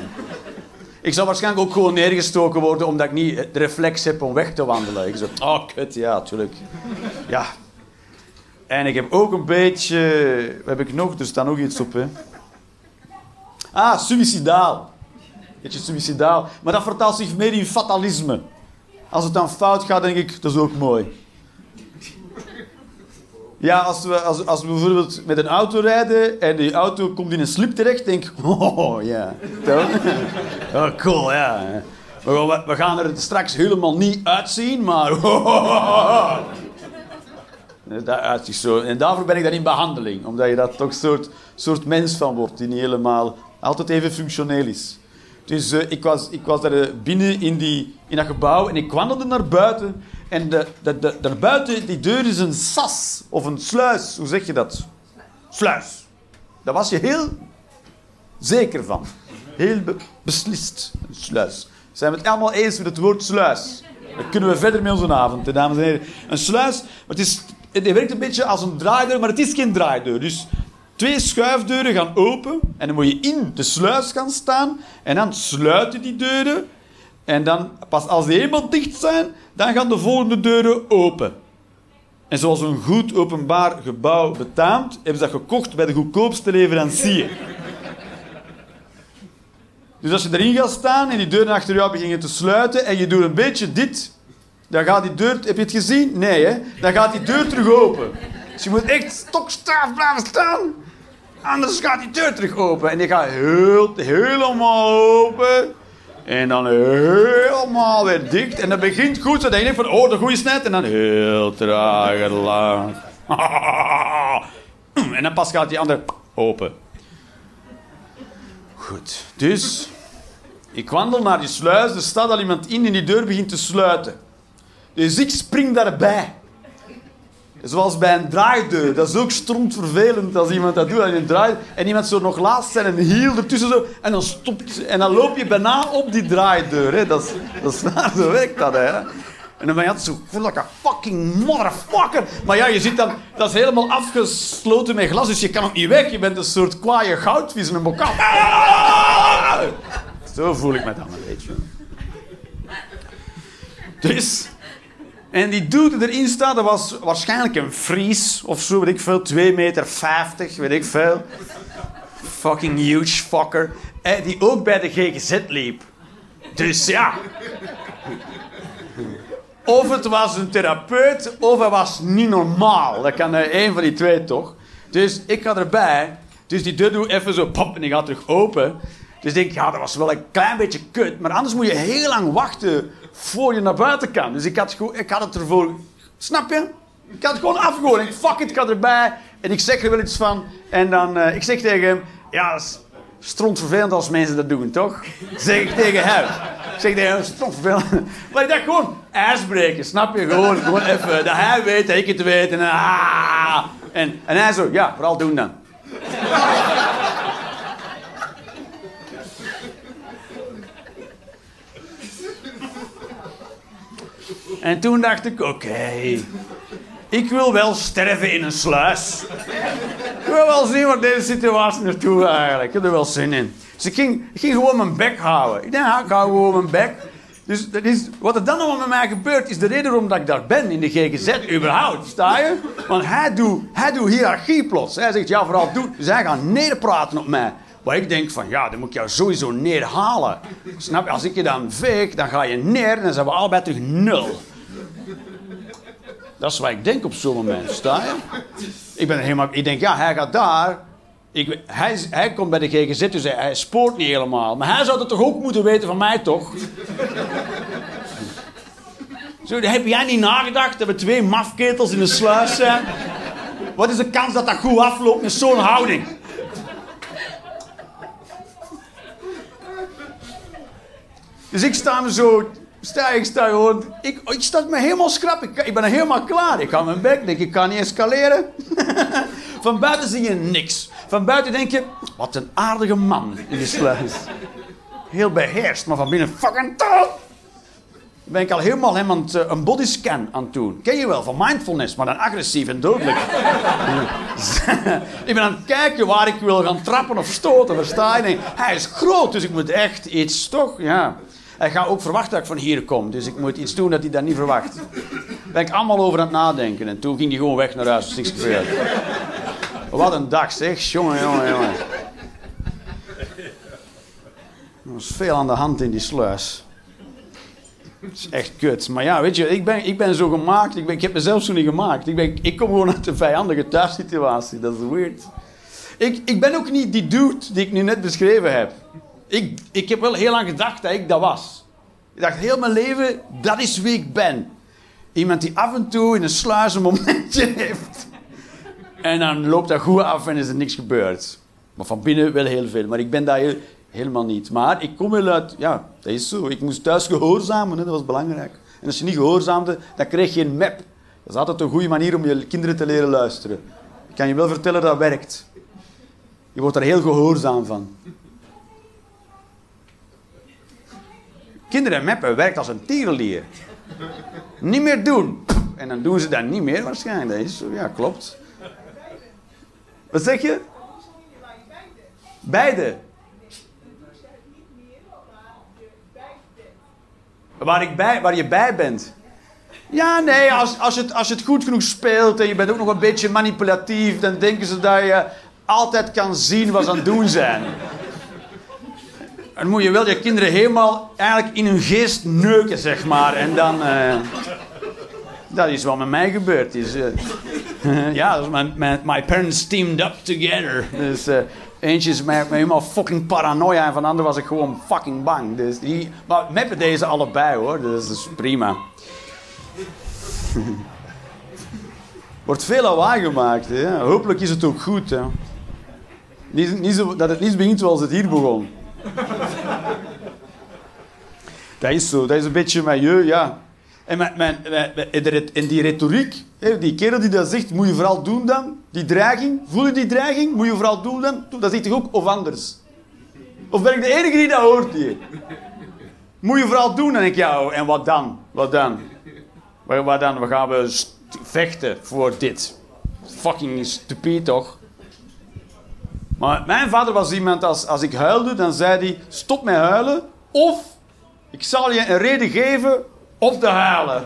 S2: Ik zou waarschijnlijk ook gewoon neergestoken worden omdat ik niet de reflex heb om weg te wandelen. Ik zo, oh kut, ja, tuurlijk. Ja. En ik heb ook een beetje... Wat heb ik nog? Er staat nog iets op. Ah, suicidaal. Beetje suicidaal. Maar dat vertaalt zich meer in fatalisme. Als het dan fout gaat, denk ik, dat is ook mooi. Ja, als we, als, als we bijvoorbeeld met een auto rijden en die auto komt in een slip terecht, denk ik, oh ja. Toch? Oh, cool, ja. We gaan, we gaan er straks helemaal niet uitzien, maar... Dat uitzicht zo. En daarvoor ben ik dan in behandeling. Omdat je daar toch een soort, soort mens van wordt die niet helemaal altijd even functioneel is. Dus eh, ik, was, ik was daar eh, binnen in, die, in dat gebouw en ik wandelde naar buiten. En de, de, de, daarbuiten, die deur is een sas of een sluis. Hoe zeg je dat? Sluis. Daar was je heel zeker van. Heel be- beslist. Een sluis. Zijn we het allemaal eens met het woord sluis? Dan kunnen we verder met onze avond, dames en heren. Een sluis, maar het, is, het werkt een beetje als een draaideur, maar het is geen draaideur. Dus twee schuifdeuren gaan open en dan moet je in de sluis gaan staan en dan sluiten die deuren. En dan, pas als die eenmaal dicht zijn, dan gaan de volgende deuren open. En zoals een goed openbaar gebouw betaamt, hebben ze dat gekocht bij de goedkoopste leverancier. Dus als je erin gaat staan en die deuren achter jou beginnen te sluiten en je doet een beetje dit, dan gaat die deur... Heb je het gezien? Nee, hè? Dan gaat die deur terug open. Dus je moet echt stokstaaf blijven staan. Anders gaat die deur terug open. En die gaat heel, helemaal open. En dan helemaal weer dicht. En dat begint goed. Zo denk je van, oh, de goede snelheid. En dan heel traag en laag. En dan pas gaat die andere open. Goed, dus ik wandel naar die sluis, er staat al iemand in en die deur begint te sluiten. Dus ik spring daarbij. Zoals bij een draaideur. Dat is ook strontvervelend als iemand dat doet. Als je een draai... En iemand zo nog laatst zijn een hiel ertussen zo. En dan stopt... En dan loop je bijna op die draaideur. Hè. Dat, is, dat is zo werkt dat. Hè. En dan ben je altijd zo... Voel like a fucking motherfucker. Maar ja, je zit dan... Dat is helemaal afgesloten met glas. Dus je kan ook niet weg. Je bent een soort kwaaie goudvis in een bokaal. Zo voel ik me dan een beetje. Dus... En die dude die erin staat, dat was waarschijnlijk een Fries of zo, weet ik veel. 2 meter 50, weet ik veel. Fucking huge fucker. Eh, die ook bij de GGZ liep. Dus ja. Of het was een therapeut, of hij was niet normaal. Dat kan eh, één van die twee toch. Dus ik ga erbij. Dus die deur doet even zo pop en die gaat terug open. Dus ik denk, ja, dat was wel een klein beetje kut. Maar anders moet je heel lang wachten voor je naar buiten kan. Dus ik had, ik had het ervoor... Snap je? Ik had het gewoon afgegooid. Ik fuck it, ik ga erbij. En ik zeg er wel iets van. En dan, eh, ik zeg tegen hem... Ja, dat is strontvervelend als mensen dat doen, toch? Zeg ik tegen hem. zeg tegen hem, veel. Maar ik dacht gewoon, ijsbreken, snap je? Gewoon, gewoon even, dat hij weet, dat ik het weet. En, ah, en, en hij zo, ja, vooral doen dan. En toen dacht ik, oké, ik wil wel sterven in een sluis. Ik wil wel zien waar deze situatie naartoe eigenlijk. Ik heb er wel zin in. Dus ik ging, ik ging gewoon mijn bek houden. Ik denk, ik hou gewoon mijn bek. Dus dat is, wat er dan allemaal met mij gebeurt, is de reden waarom dat ik daar ben in de GGZ überhaupt. Sta je? Want hij doet, hij hiërarchie plots. Hij zegt, ja, vooral doen. Dus hij gaat op mij. Maar ik denk van, ja, dan moet ik jou sowieso neerhalen. Snap je? Als ik je dan veeg, dan ga je neer en dan zijn we allebei terug nul. Dat is wat ik denk op zo'n moment, sta je? Ik, ben helemaal, ik denk, ja, hij gaat daar. Ik, hij, hij komt bij de GGZ, dus hij, hij spoort niet helemaal. Maar hij zou het toch ook moeten weten van mij, toch? Zo, heb jij niet nagedacht dat we twee mafketels in de sluis zijn? Wat is de kans dat dat goed afloopt met zo'n houding? Dus ik sta me zo sta ik sta gewoon... Ik, ik sta me helemaal schrap. Ik, ben helemaal klaar. Ik ga mijn bek, denk ik kan niet escaleren. Van buiten zie je niks. Van buiten denk je, wat een aardige man in de sluis. Heel beheerst, maar van binnen fucking tof. Ben ik al helemaal aan het, eh, een bodyscan aan het doen. Ken je wel, van mindfulness, maar dan agressief en dodelijk. ik ben aan het kijken waar ik wil gaan trappen of stoten, versta je? Hij is groot, dus ik moet echt iets, toch? Ja. Hij gaat ook verwachten dat ik van hier kom. Dus ik moet iets doen dat hij dat niet verwacht. Ben ik allemaal over aan het nadenken. En toen ging hij gewoon weg naar huis. Dus niks gebeurd. Wat een dag zeg. Jongen, jongen, jongen. Er was veel aan de hand in die sluis. Het is echt kut. Maar ja, weet je, ik ben, ik ben zo gemaakt. Ik, heb mezelf zo niet gemaakt. Ik, ik kom gewoon uit een vijandige thuissituatie. Dat is weird. Ik, ik ben ook niet die dude die ik nu net beschreven heb. Ik, ik heb wel heel lang gedacht dat ik dat was. Ik dacht heel mijn leven, dat is wie ik ben. Iemand die af en toe in een sluis een momentje heeft. En dan loopt dat goed af en is er niks gebeurd. Maar van binnen wel heel veel. Maar ik ben daar helemaal niet. Maar ik kom wel uit... Ja, dat is zo. Ik moest thuis gehoorzamen. Hè, dat was belangrijk. En als je niet gehoorzaamde, dan kreeg je een map. Dat is altijd een goede manier om je kinderen te leren luisteren. Ik kan je wel vertellen dat dat werkt. Je wordt er heel gehoorzaam van. Kinderen meppen werkt als een tierenlier. Niet meer doen. En dan doen ze dat niet meer waarschijnlijk. Ja, klopt. Wat zeg je? Beide. Waar, ik bij, waar je bij bent. Ja, nee, als, als, het, als het goed genoeg speelt en je bent ook nog een beetje manipulatief, dan denken ze dat je altijd kan zien wat ze aan het doen zijn dan moet je wel je kinderen helemaal eigenlijk in hun geest neuken, zeg maar. En dan... Uh, dat is wat met mij gebeurd is. Uh, ja, dus my, my, my, parents teamed up together. Dus uh, eentje is mij, mij helemaal fucking paranoia en van de ander was ik gewoon fucking bang. Dus die, maar met deze allebei hoor, dus dat is prima. Wordt veel lawaai gemaakt. Hè? Hopelijk is het ook goed. Hè? Niet, niet zo, dat het niet begint zoals het hier begon. Dat is zo, dat is een beetje je, ja. En mijn, mijn, in die retoriek, die kerel die dat zegt, moet je vooral doen dan, die dreiging, voel je die dreiging, moet je vooral doen dan, dat zegt toch ook of anders? Of ben ik de enige die dat hoort hier? Moet je vooral doen, denk ik, ja, en wat dan? Wat dan? Wat dan? We gaan we vechten voor dit. Fucking stupid, toch? Maar mijn vader was iemand, als, als ik huilde, dan zei hij: Stop met huilen, of ik zal je een reden geven om te huilen.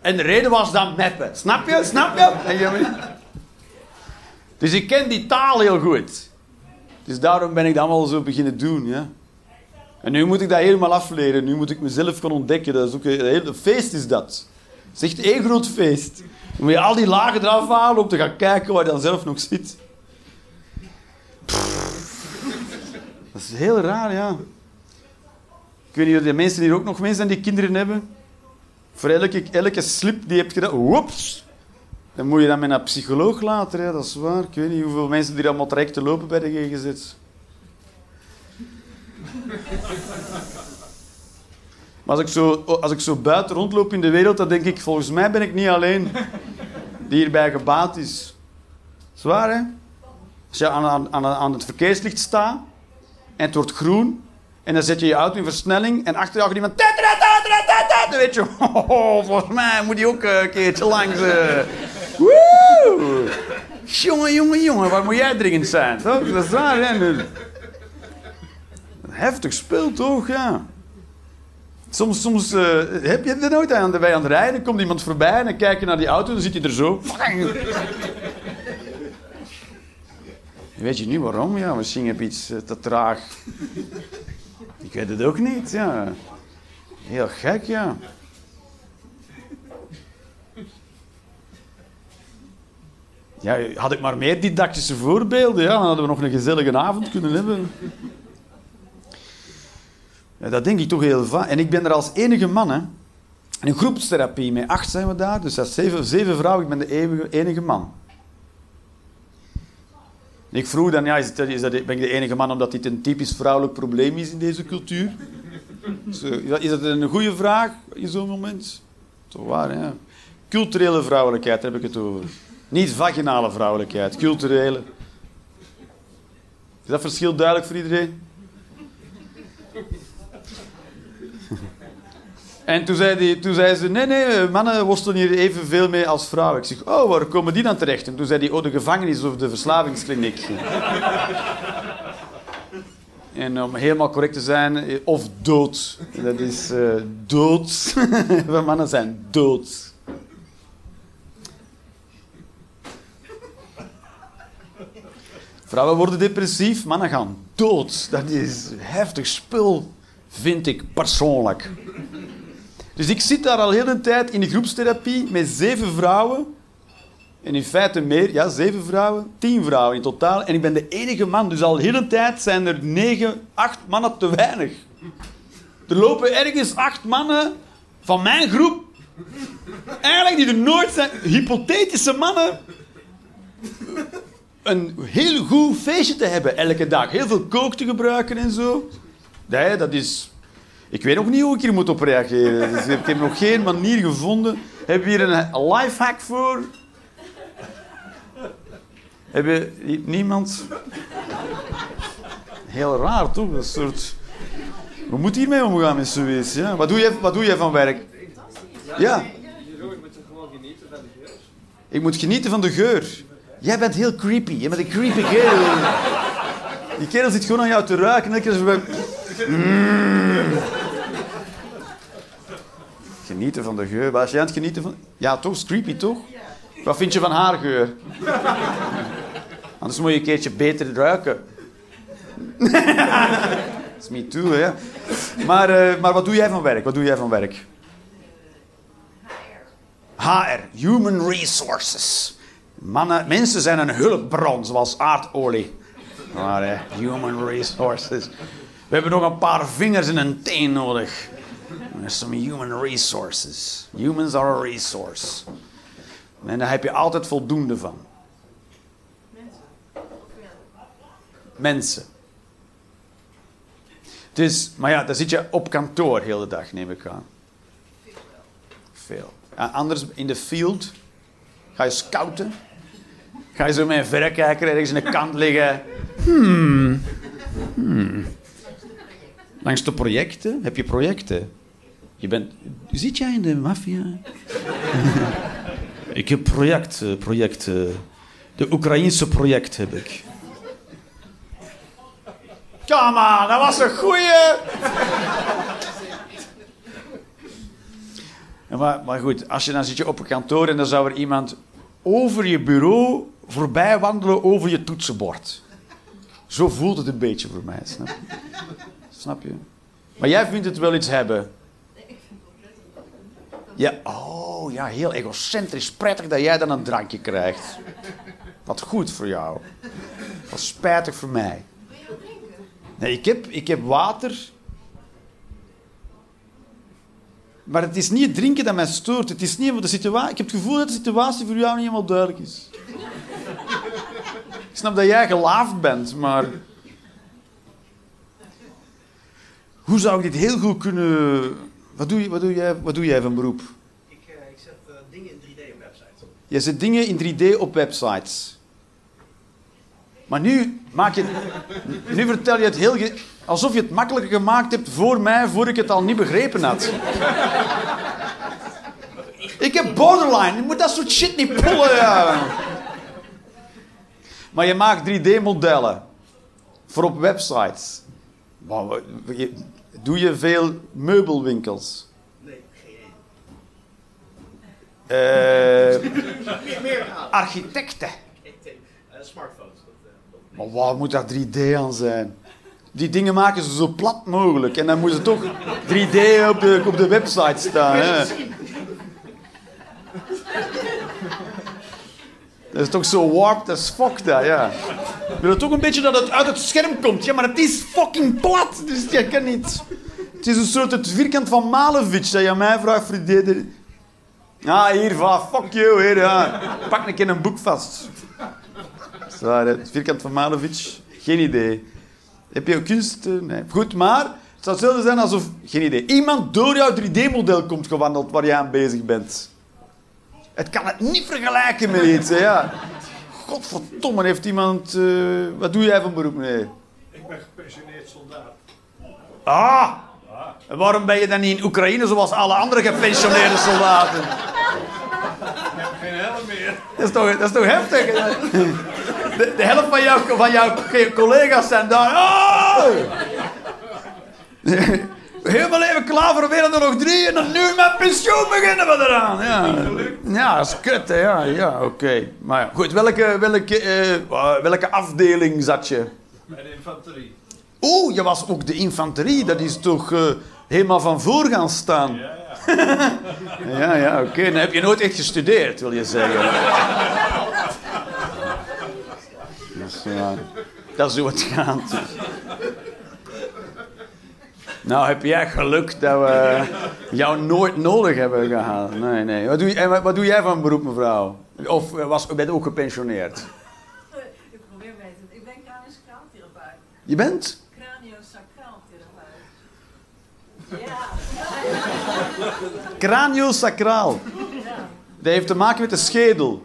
S2: En de reden was dan meppen. Snap je? Snap je? Dus ik ken die taal heel goed. Dus daarom ben ik dat allemaal zo beginnen doen. Ja? En nu moet ik dat helemaal afleren. Nu moet ik mezelf gaan ontdekken. Dat is ook een, hele feest is dat. Het is echt één groot feest. Dan moet je al die lagen eraf halen om te gaan kijken waar je dan zelf nog zit. Dat is heel raar, ja. Ik weet niet of de mensen hier ook nog mensen zijn die kinderen hebben. Voor elke, elke slip die je hebt gedaan, woeps, dan moet je dat met een psycholoog later, dat is waar. Ik weet niet hoeveel mensen die allemaal traject te lopen bij de GGZ. Maar als ik, zo, als ik zo buiten rondloop in de wereld, dan denk ik, volgens mij ben ik niet alleen die hierbij gebaat is. Zwaar, hè? Als je aan, aan, aan het verkeerslicht staat en het wordt groen, en dan zet je je auto in versnelling en achter jou gaat iemand... Dan weet je, oh, volgens mij moet hij ook eh, een keertje langs. Woe! Jongen, jongen, jongen, waar moet jij dringend zijn? Toch? Dat is waar, hè? Heftig spul, toch? Ja. Soms, soms eh, heb je er nooit aan de wij aan het rijden, komt iemand voorbij en dan kijk je naar die auto en dan zit je er zo. Weet je niet waarom? Ja, misschien heb je iets eh, te traag. Ik weet het ook niet, ja. Heel gek, ja. Ja, had ik maar meer didactische voorbeelden, ja, dan hadden we nog een gezellige avond kunnen hebben. Ja, dat denk ik toch heel vaak. En ik ben er als enige man, hè. In groepstherapie, met acht zijn we daar, dus dat zeven, zeven vrouwen, ik ben de enige man. Ik vroeg dan, ja, is, is dat, ben ik de enige man omdat dit een typisch vrouwelijk probleem is in deze cultuur? Is dat- is dat een goede vraag in zo'n moment? Toch waar, hè? Culturele vrouwelijkheid heb ik het over. Niet vaginale vrouwelijkheid, culturele. Is dat verschil duidelijk voor iedereen? En toen zei, die, toen zei ze, nee, nee, mannen worstelen hier evenveel mee als vrouwen. Ik zeg, oh, waar komen die dan terecht? En toen zei hij, oh, de gevangenis of de verslavingskliniek. en om helemaal correct te zijn, eh, of dood. Dat is eh, dood. We mannen zijn dood. Vrouwen worden depressief, mannen gaan dood. Dat is heftig spul, vind ik persoonlijk. Dus ik zit daar al heel een tijd in de groepstherapie met zeven vrouwen. En in feite meer, ja, zeven vrouwen, tien vrouwen in totaal. En ik ben de enige man, dus al heel een tijd zijn er negen, acht mannen te weinig. Er lopen ergens acht mannen van mijn groep. Eigenlijk die er nooit zijn, hypothetische mannen. Een heel goed feestje te hebben elke dag. Heel veel kook te gebruiken en zo. Nee, dat is ik weet nog niet hoe ik hier moet op reageren. Dus ik heb nog geen manier gevonden. Heb je hier een lifehack voor? Heb je niemand? Heel raar, toch? Een soort... We moeten hiermee omgaan met zoiets. Ja? Wat, doe je, wat doe je van werk? Ja, ik moet genieten van de geur. Jij bent heel creepy. Je bent een creepy kerel. Die kerel zit gewoon aan jou te ruiken. En elke keer. Genieten van de geur. Was jij aan het genieten van... Ja, toch? Is creepy, toch? Wat vind je van haar geur? Anders moet je een keertje beter ruiken. Dat is me too, hè. Maar, eh, maar wat doe jij van werk? Wat doe jij van werk? HR, Human Resources. Mannen, mensen zijn een hulpbron, zoals aardolie. Maar hè, Human Resources. We hebben nog een paar vingers en een teen nodig. There's some human resources. Humans are a resource. En daar heb je altijd voldoende van. Mensen. Dus, maar ja, dan zit je op kantoor heel de dag, neem ik aan. Veel. Anders in de field ga je scouten. Ga je zo met een verrekijker ergens in de kant liggen. Hmm. Hmm. Langs de projecten. Heb je projecten? Je bent... Zit jij in de maffia? ik heb projecten, projecten. De Oekraïense project heb ik. Come on, dat was een goeie! Ja, maar, maar goed, als je dan zit je op een kantoor en dan zou er iemand over je bureau voorbij wandelen over je toetsenbord. Zo voelt het een beetje voor mij, snap je? Snap je? Maar jij vindt het wel iets hebben. Ja, oh ja, heel egocentrisch. Prettig dat jij dan een drankje krijgt. Wat goed voor jou. Wat spijtig voor mij. Nee, ik heb, ik heb water. Maar het is niet het drinken dat mij stoort. Het is niet de situatie. Ik heb het gevoel dat de situatie voor jou niet helemaal duidelijk is. Ik snap dat jij gelaafd bent, maar. Hoe zou ik dit heel goed kunnen Wat doe, je, wat, doe jij, wat doe jij van beroep?
S7: Ik, eh, ik zet eh, dingen in 3D op websites.
S2: Je zet dingen in 3D op websites. Maar nu maak je... Nu vertel je het heel... Alsof je het makkelijker gemaakt hebt voor mij, voor ik het al niet begrepen had. Ik heb borderline. Je moet dat soort shit niet pullen. Ja. Maar je maakt 3D-modellen. Voor op websites. Doe je veel meubelwinkels?
S7: Nee, geen.
S2: Eh,
S7: Meer,
S2: architecten.
S7: Eh, smartphones. Eh,
S2: Maar waar moet daar 3D aan zijn? Die dingen maken ze zo plat mogelijk. En dan moet ze toch 3D op de, op de website staan. Hè? Dat is toch zo warped as fuck, dat, ja. Je wil toch een beetje dat het uit het scherm komt. Ja, maar het is fucking plat. Dus je kan niet... Het is een soort het vierkant van Malevich dat je mij vraagt die- Ah, hier, fuck you, hier. Pak een keer een boek vast. Zo, het vierkant van Malevich, geen idee. Heb je ook kunst? Eh, Nee. Goed, maar het zou hetzelfde zijn alsof, geen idee, iemand door jouw 3D-model komt gewandeld waar je aan bezig bent. Het kan het niet vergelijken met iets, hè, ja. Godverdomme, heeft iemand... eh, wat doe jij van beroep? Nee.
S6: Ik ben gepensioneerd soldaat.
S2: Ah! En waarom ben je dan niet in Oekraïne zoals alle andere gepensioneerde soldaten?
S6: Geen helm meer.
S2: Dat is toch, dat is toch heftig? De, de helft van jouw, van jouw collega's zijn daar. Oh! Heel mijn leven klaar voor weer er nog drie en dan nu met pensioen beginnen we eraan. Ja, ja dat is kut, hè. Ja, ja oké. Maar ja, goed, welke, welke, eh, welke afdeling zat je?
S6: Bij de infanterie.
S2: Oeh, je was ook de infanterie. Dat is toch eh, helemaal van voor gaan staan.
S6: Ja, ja.
S2: Ja, ja, oké. Dan heb je nooit echt gestudeerd, wil je zeggen. Dat is, ja, dat is hoe het gaat. Nou, heb jij geluk dat we jou nooit nodig hebben gehad. Nee, nee. Wat doe, en wat, doe jij van beroep, mevrouw? Of was, ben je ook gepensioneerd?
S4: Ik probeer mee te Ik ben craniosacraaltherapeut.
S2: Je bent?
S4: Craniosacraaltherapeut. Ja.
S2: Craniosacraal. Dat heeft te maken met de schedel.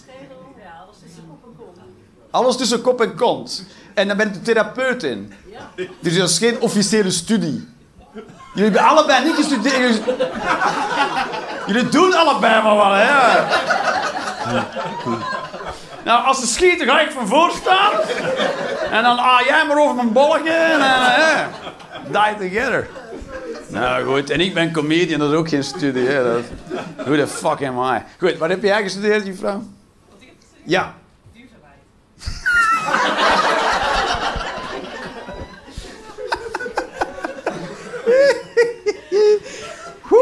S4: Schedel, ja, alles tussen kop en kop.
S2: Alles tussen kop en kont. En dan ben je de therapeut in.
S4: Ja.
S2: Dus dat is geen officiële studie. Jullie hebben allebei niet gestudeerd. Jullie, jullie doen allebei maar wel, hè? Nou, als ze schieten, ga ik van voor staan. En dan, ah, jij maar over mijn bolletje. En dan, hè. Die together. Nou goed, en ik ben comedian, dat is ook geen studie. Hè. Dat, who the fuck am I? Goed, wat heb jij gestudeerd?
S4: Wat heb gezien?
S2: Ja.
S4: Duurzaamheid.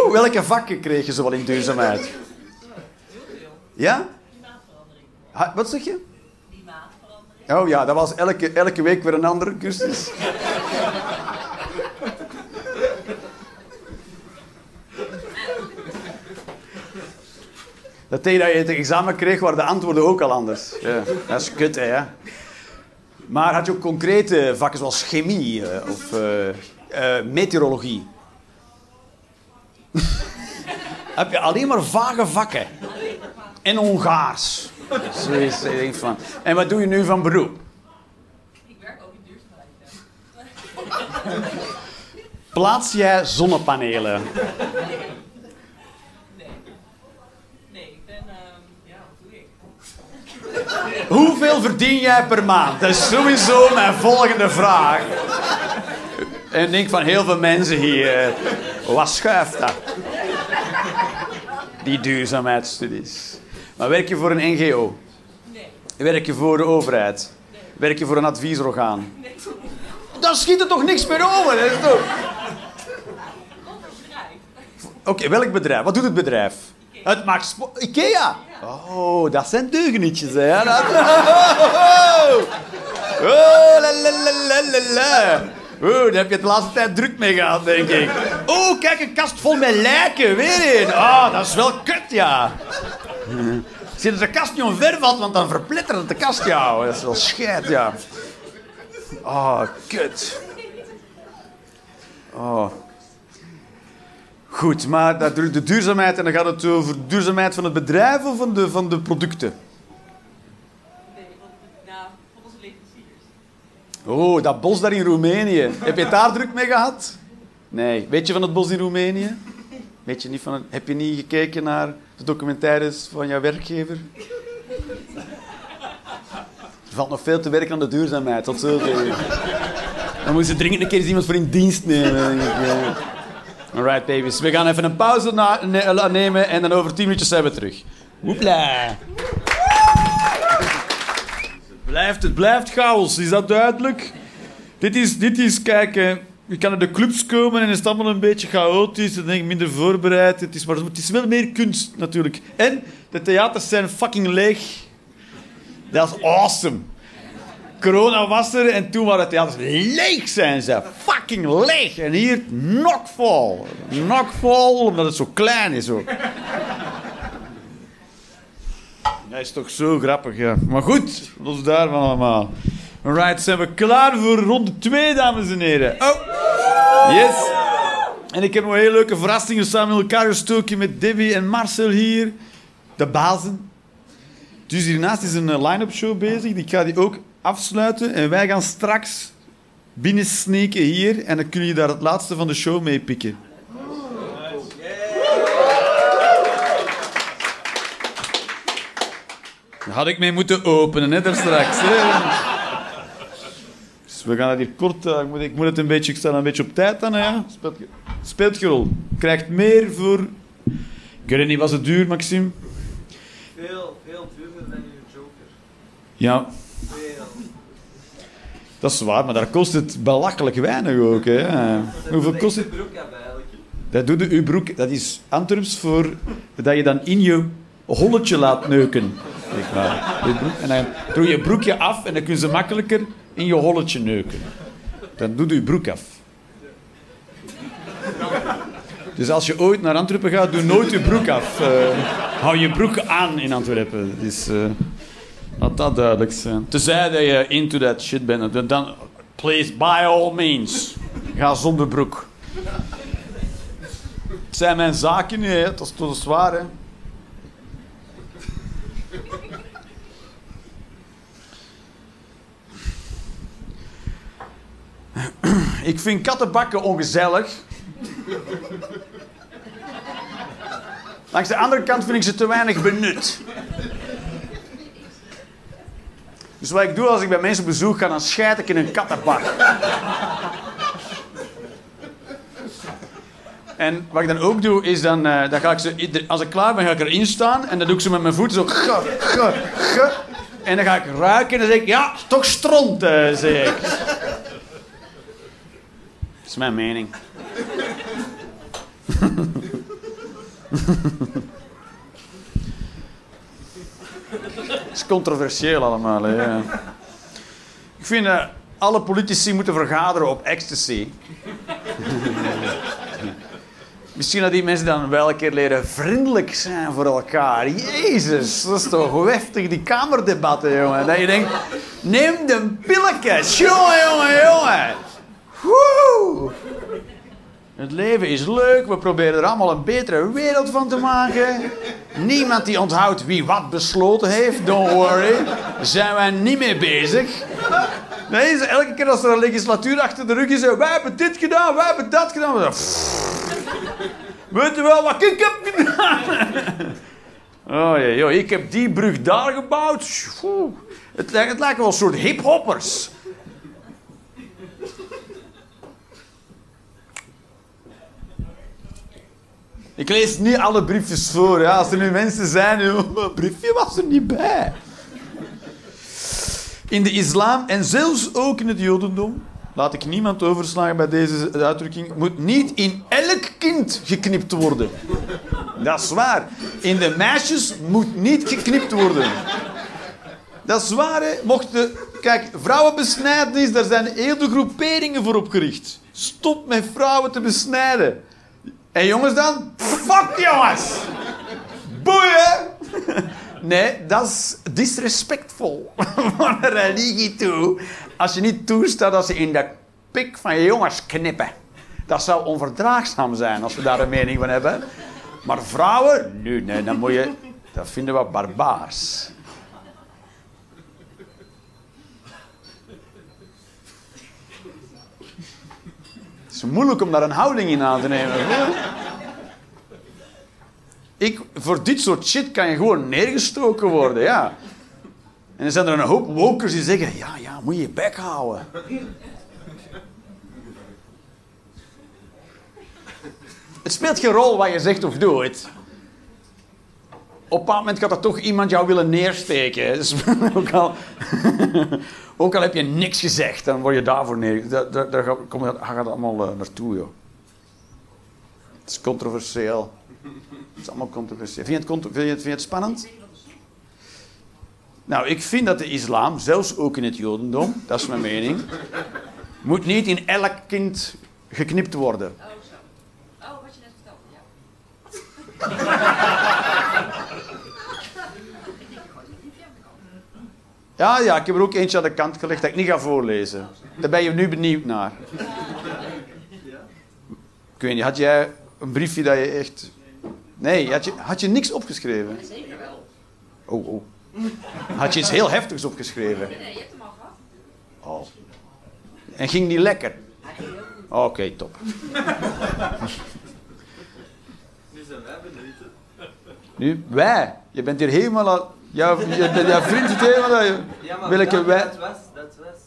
S2: Oeh, welke vakken kreeg je zoal in duurzaamheid? Ja?
S4: Klimaatverandering.
S2: Ha- wat zeg je?
S4: Klimaatverandering.
S2: Oh ja, dat was elke, elke week weer een andere cursus. Dat deed dat je het examen kreeg, waren de antwoorden ook al anders. Ja, dat is kut, hè. Maar had je ook concrete vakken zoals chemie eh, of eh, eh, meteorologie? Heb je alleen maar vage vakken? En Hongaars. Zoiets, ik denk van. En wat doe je nu van beroep?
S4: Ik werk ook in duurzaamheid.
S2: Plaats jij zonnepanelen?
S4: Nee. Nee, ik ben, ehm, ja, wat doe ik?
S2: Hoeveel verdien jij per maand? Dat is sowieso mijn volgende vraag. En ik denk van heel veel mensen hier. eh, Wat schuift dat? Die duurzaamheidsstudies. Maar werk je voor een NGO?
S4: Nee.
S2: Werk je voor de overheid? Werk je voor een adviesorgaan?
S4: Nee.
S2: Dan schiet er toch niks meer over? Is toch... Oké, welk bedrijf? Wat doet het bedrijf? Het maakt Ikea. Oh, dat zijn deugenietjes, hè? Dat... Oh, oh, la, la, la, la, la, Oh, daar heb je de laatste tijd druk mee gehad, denk ik. Oh, kijk, een kast vol met lijken. Weer een. Ah, dat is wel kut, ja. Zie dat de kast niet omver valt, want dan verplettert de kast jou. Dat is wel scheid, ja. Oh, kut. Oh. Goed, maar de duurzaamheid, en dan gaat het over duurzaamheid van het bedrijf of van de, van de producten?
S4: Nee, want nou, van onze leveranciers.
S2: Oh, dat bos daar in Roemenië. Heb je daar druk mee gehad? Nee. Weet je van het bos in Roemenië? Weet je niet van het... Heb je niet gekeken naar de documentaires van jouw werkgever? Er valt nog veel te werken aan de duurzaamheid, tot zeggen. Dan moeten ze dringend een keer eens iemand voor in dienst nemen. Alright, babies. We gaan even een pauze nemen en dan over 10 minuutjes zijn we terug. Hoepla. Blijft, het blijft chaos, is dat duidelijk? Dit is, dit is kijk, eh, je kan naar de clubs komen en is het allemaal een beetje chaotisch. Dan denk ik minder voorbereid. Het is, maar het is wel meer kunst natuurlijk. En de theaters zijn fucking leeg. Dat is awesome. Corona was er en toen waren de theaters leeg zijn ze. Fucking leeg. En hier knockvol. Knockvol omdat het zo klein is ook. Dat is toch zo grappig, ja. Maar goed, los daarvan allemaal. Alright, zijn we klaar voor ronde 2, dames en heren? Oh, yes. En ik heb nog hele leuke verrassingen samen in elkaar gestoken met Debbie en Marcel hier. De bazen. Dus hiernaast is een eh, line-up show bezig. Ik ga die ook afsluiten. En wij gaan straks binnensneken hier. En dan kun je daar het laatste van de show mee pikken. Daar had ik mee moeten openen, hè, daar straks. Hè. Dus we gaan het hier kort... eh, ik, moet, ik moet het een beetje... Ik sta een beetje op tijd dan, hè, ja. Speelt, je- speelt je rol. Krijgt meer voor... Ik weet niet, was het duur, Maxime?
S3: Veel, veel duurder dan je Joker.
S2: Ja,
S3: Veel.
S2: dat is waar, maar daar kost het belachelijk weinig ook. Hè. Hoeveel kost het?
S3: broek hebben eigenlijk.
S2: Dat doe je uw broek. Dat is Antwerps voor dat je dan in je holletje laat neuken. En dan doe je je broekje af en dan kun ze makkelijker in je holletje neuken. Dan doe je je broek af. Dus als je ooit naar Antwerpen gaat, doe nooit je broek af. Eh, hou je broek aan in Antwerpen. Dus, eh, laat dat duidelijk zijn. Tenzij dat je into that shit bent, dan- please, by all means, ga zonder broek. Het zijn mijn zaken, hè. dat is toch zwaar. Hè? Ik vind kattenbakken ongezellig. Langs de andere kant vind ik ze te weinig benut. Dus wat ik doe als ik bij mensen op bezoek ga, dan scheid ik in een kattenbak. En wat ik dan ook doe, is dan, eh, dan ga ik ze, als ik klaar ben, ga ik erin staan en dan doe ik ze met mijn voeten zo, ge, ge, ge. En dan ga ik ruiken en dan zeg ik, ja, toch stront, eh, zeg ik. Is mijn mening. Het is controversieel allemaal, hè. Ik vind dat alle politici moeten vergaderen op ecstasy. Misschien dat die mensen dan wel een keer leren vriendelijk zijn voor elkaar. Jezus, dat is toch heftig, die kamerdebatten, jongen. Dat je denkt, neem de pilletjes. Jongen, jongen, jongen. Woe! Het leven is leuk, we proberen er allemaal een betere wereld van te maken. Niemand die onthoudt wie wat besloten heeft, don't worry. Zijn wij niet mee bezig. Nee, elke keer als er een legislatuur achter de rug is, wij hebben dit gedaan, wij hebben dat gedaan. We Weet je wel wat ik heb gedaan? Oh ja, joh, ik heb die brug daar gebouwd. Het, het lijken wel een soort hiphoppers. Ik lees niet alle briefjes voor. Ja. Als er nu mensen zijn, mijn briefje was er niet bij. In de islam en zelfs ook in het jodendom, laat ik niemand overslaan bij deze uitdrukking, moet niet in elk kind geknipt worden. Dat is waar. In de meisjes moet niet geknipt worden. Dat is waar, hè. Mochten... Kijk, vrouwenbesnijdenis, daar zijn hele groeperingen voor opgericht. Stop met vrouwen te besnijden. En jongens dan? Fuck jongens! Boeien! Nee, dat is disrespectvol van de religie toe. Als je niet toestaat dat ze in de pik van je jongens knippen. Dat zou onverdraagzaam zijn als we daar een mening van hebben. Maar vrouwen? Nee, nee, dan moet je... Dat vinden we barbaars. Is moeilijk om daar een houding in aan te nemen. Ik, voor dit soort shit kan je gewoon neergestoken worden, ja. En dan zijn er een hoop wokers die zeggen: ja, ja, moet je je bek houden. Het speelt geen rol wat je zegt of doet. Op een bepaald moment gaat er toch iemand jou willen neersteken. Dus ook, al, ook al heb je niks gezegd, dan word je daarvoor neer. Daar, daar, daar je- gaat het allemaal eh, naartoe, joh. Het is controversieel. Het is allemaal controversieel. Vind je het, contro- vind je het, vind je het spannend? Nou, ik vind dat de islam, zelfs ook in het jodendom, dat is mijn mening, moet niet in elk kind geknipt worden.
S5: Oh, zo. Oh, wat je net vertelde, ja.
S2: Ja, ja, ik heb er ook eentje aan de kant gelegd dat ik niet ga voorlezen. Daar ben je nu benieuwd naar. Ik weet niet, had jij een briefje dat je echt... Nee, had je, had je niks opgeschreven?
S5: Zeker wel.
S2: Oh, oh. Had je iets heel heftigs opgeschreven?
S5: Nee, je hebt hem al gehad.
S2: Oh. En ging die lekker? Oké, top.
S3: Nu zijn wij.
S2: Nu, wij. Je bent hier helemaal... al- Jouw, je, jouw vriend aan-
S3: Ja,
S2: Welke
S3: dat,
S2: wij-
S3: dat was, dat was.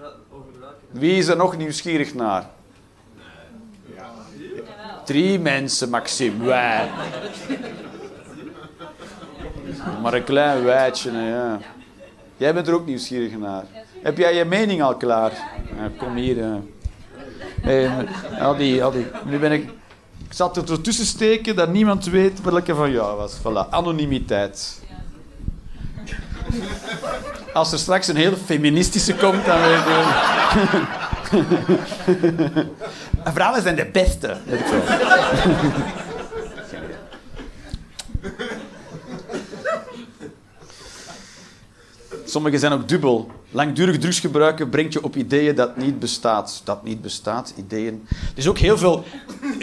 S3: Dat, over welke?
S2: Wie is er nog nieuwsgierig naar? Drie mensen, Maxime. Wij. Maar een klein wijtje, ja. Jij bent er ook nieuwsgierig naar. Heb jij je mening al klaar? Ja, kom hier. Hey, al die, al die. Nu ben ik... Ik zat er tussen steken dat niemand weet welke van jou was. Voilà, anonimiteit. Als er straks een hele feministische komt, dan weet je... Vrouwen zijn de beste. Sommigen zijn ook dubbel. Langdurig drugs gebruiken brengt je op ideeën dat niet bestaat. Dat niet bestaat, ideeën. Het is ook heel veel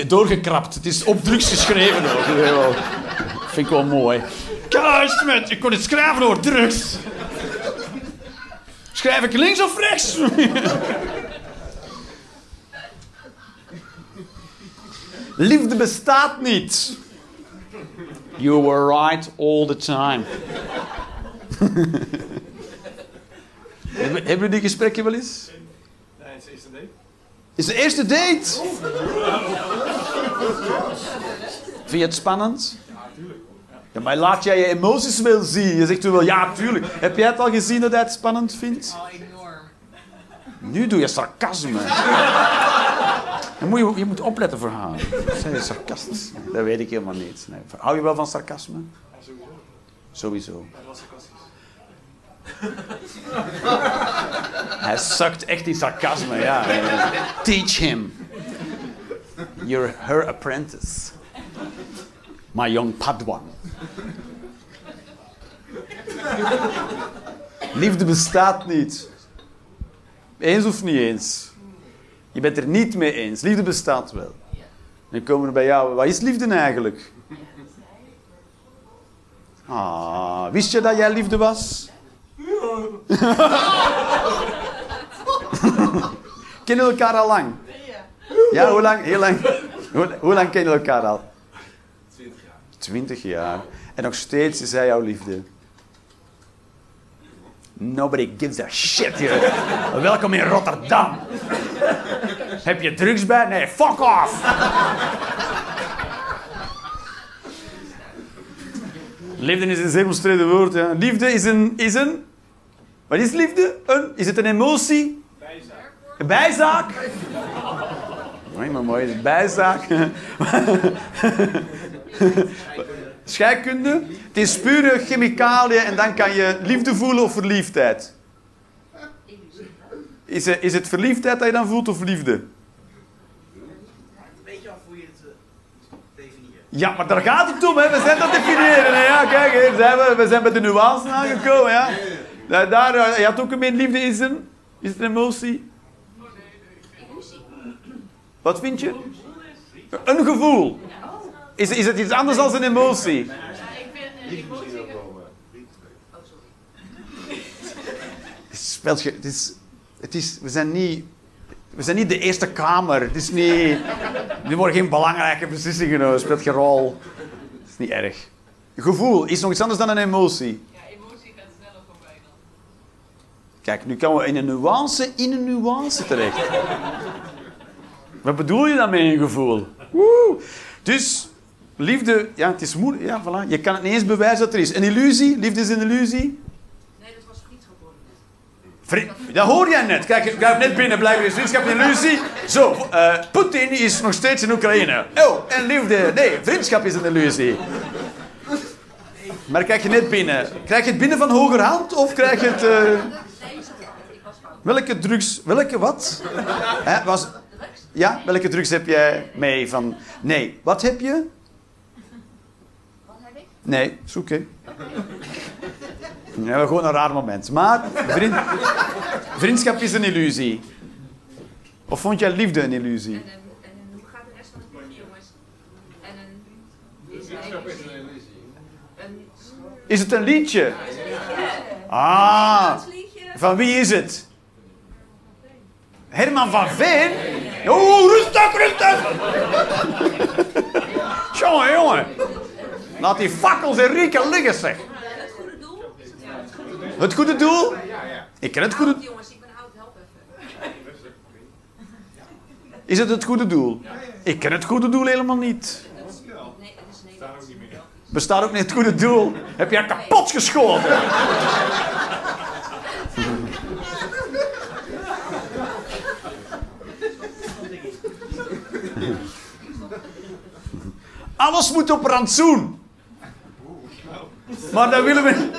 S2: doorgekrapt. Het is op drugs geschreven ook. Heel- Vind ik wel mooi. Kijk, met, ik kon het schrijven over drugs. Schrijf ik links of rechts? Liefde bestaat niet. You were right all the time. hebben, hebben we die gesprekken wel eens?
S6: Nee, het is eerste date.
S2: Is de eerste date? Vind je het spannend? Ja, maar laat jij je emoties wel zien. Je zegt toen wel, ja, tuurlijk. Heb jij het al gezien dat hij het spannend vindt?
S4: Oh, enorm.
S2: Nu doe je sarcasme. Dan moet je, je moet opletten voor haar. Zijn je sarcastisch? Dat weet ik helemaal niet. Nee. Hou je wel van sarcasme? Sowieso. Hij zakt echt in sarcasme, ja. Teach him. You're her apprentice. My young Padawan. Liefde bestaat niet. Eens of niet eens? Je bent er niet mee eens. Liefde bestaat wel. Dan komen we bij jou. Wat is liefde eigenlijk? Ah, wist je dat jij liefde was? Kennen we elkaar al lang? Ja, hoe lang? Heel lang. Hoe, hoe lang kennen we elkaar al?
S6: 20 jaar.
S2: 20 jaar. En nog steeds is hij jouw liefde. Nobody gives a shit hier. Welkom in Rotterdam. Heb je drugs bij? Nee, fuck off. Liefde is een zeer omstreden woord. Ja. Liefde is een, is een... Wat is liefde? Een, is het een emotie?
S6: Bijzaak.
S2: Een bijzaak? Nee, maar mooi. Bijzaak. Scheikunde. Het is pure chemicaliën en dan kan je liefde voelen of verliefdheid. Is het, is het verliefdheid dat je dan voelt of liefde?
S7: Een beetje af hoe je het eh, definieert.
S2: Ja, maar daar gaat het om, hè. We zijn dat definiëren. Hè. Ja, kijk, hier zijn we. We zijn bij de nuance aangekomen, ja. Daar, daar, eh, je had ook een liefde is een... Is het een emotie? Wat vind je? Een gevoel. Is, is het iets anders dan een emotie?
S4: Ja, ik vind een emotie...
S2: Het is, speltje, het is, het is, we, zijn niet, we zijn niet de Eerste Kamer. Het is niet, er worden geen belangrijke beslissingen genomen. Het speelt geen rol. Het is niet erg. Gevoel is nog iets anders dan een emotie.
S4: Ja, emotie gaat sneller voorbij dan.
S2: Kijk, nu komen we in een nuance, in een nuance terecht. Wat bedoel je dan met een gevoel? Woe. Dus, liefde, ja, het is moeilijk. Ja, voilà. Je kan het niet eens bewijzen dat er is. Een illusie, liefde is een illusie.
S5: Nee, dat was vriendschap hoor
S2: dat hoor jij net. Kijk, ik ga net binnen, blijkbaar is vriendschap een illusie. Zo, eh, Poetin is nog steeds in Oekraïne. Oh, en liefde. Nee, vriendschap is een illusie. Maar krijg je net binnen. Krijg je het binnen van hogerhand of krijg je het...
S5: fout.
S2: welke drugs... Welke wat? Hè, was, ja, welke drugs heb jij mee van... Nee, wat heb je? Nee, is oké. Ja, gewoon een raar moment. Maar vriend, vriendschap is een illusie. Of vond jij liefde een illusie?
S5: En, een, en een, hoe gaat de rest van het liedje, jongens? En een... Is
S6: Vriendschap is een illusie.
S5: een
S2: Is het een liedje? Ah,
S5: het liedje.
S2: van wie is het? Herman van Veen? Oh, rustig, rustig! jongen, jongen. Laat die fakkels en rieken liggen, zeg.
S5: Het goede doel? Het goede doel?
S2: Doel? Ik ken het goede
S5: Oud, jongens, ik ben oud, help even.
S2: Is het het goede doel? Ik ken het goede doel helemaal niet.
S5: Nee, het is Nederlands.
S6: Staat ook niet meer.
S2: Bestaat ook niet het goede doel. Heb jij kapot geschoten? Alles moet op rantsoen. Maar dan willen we.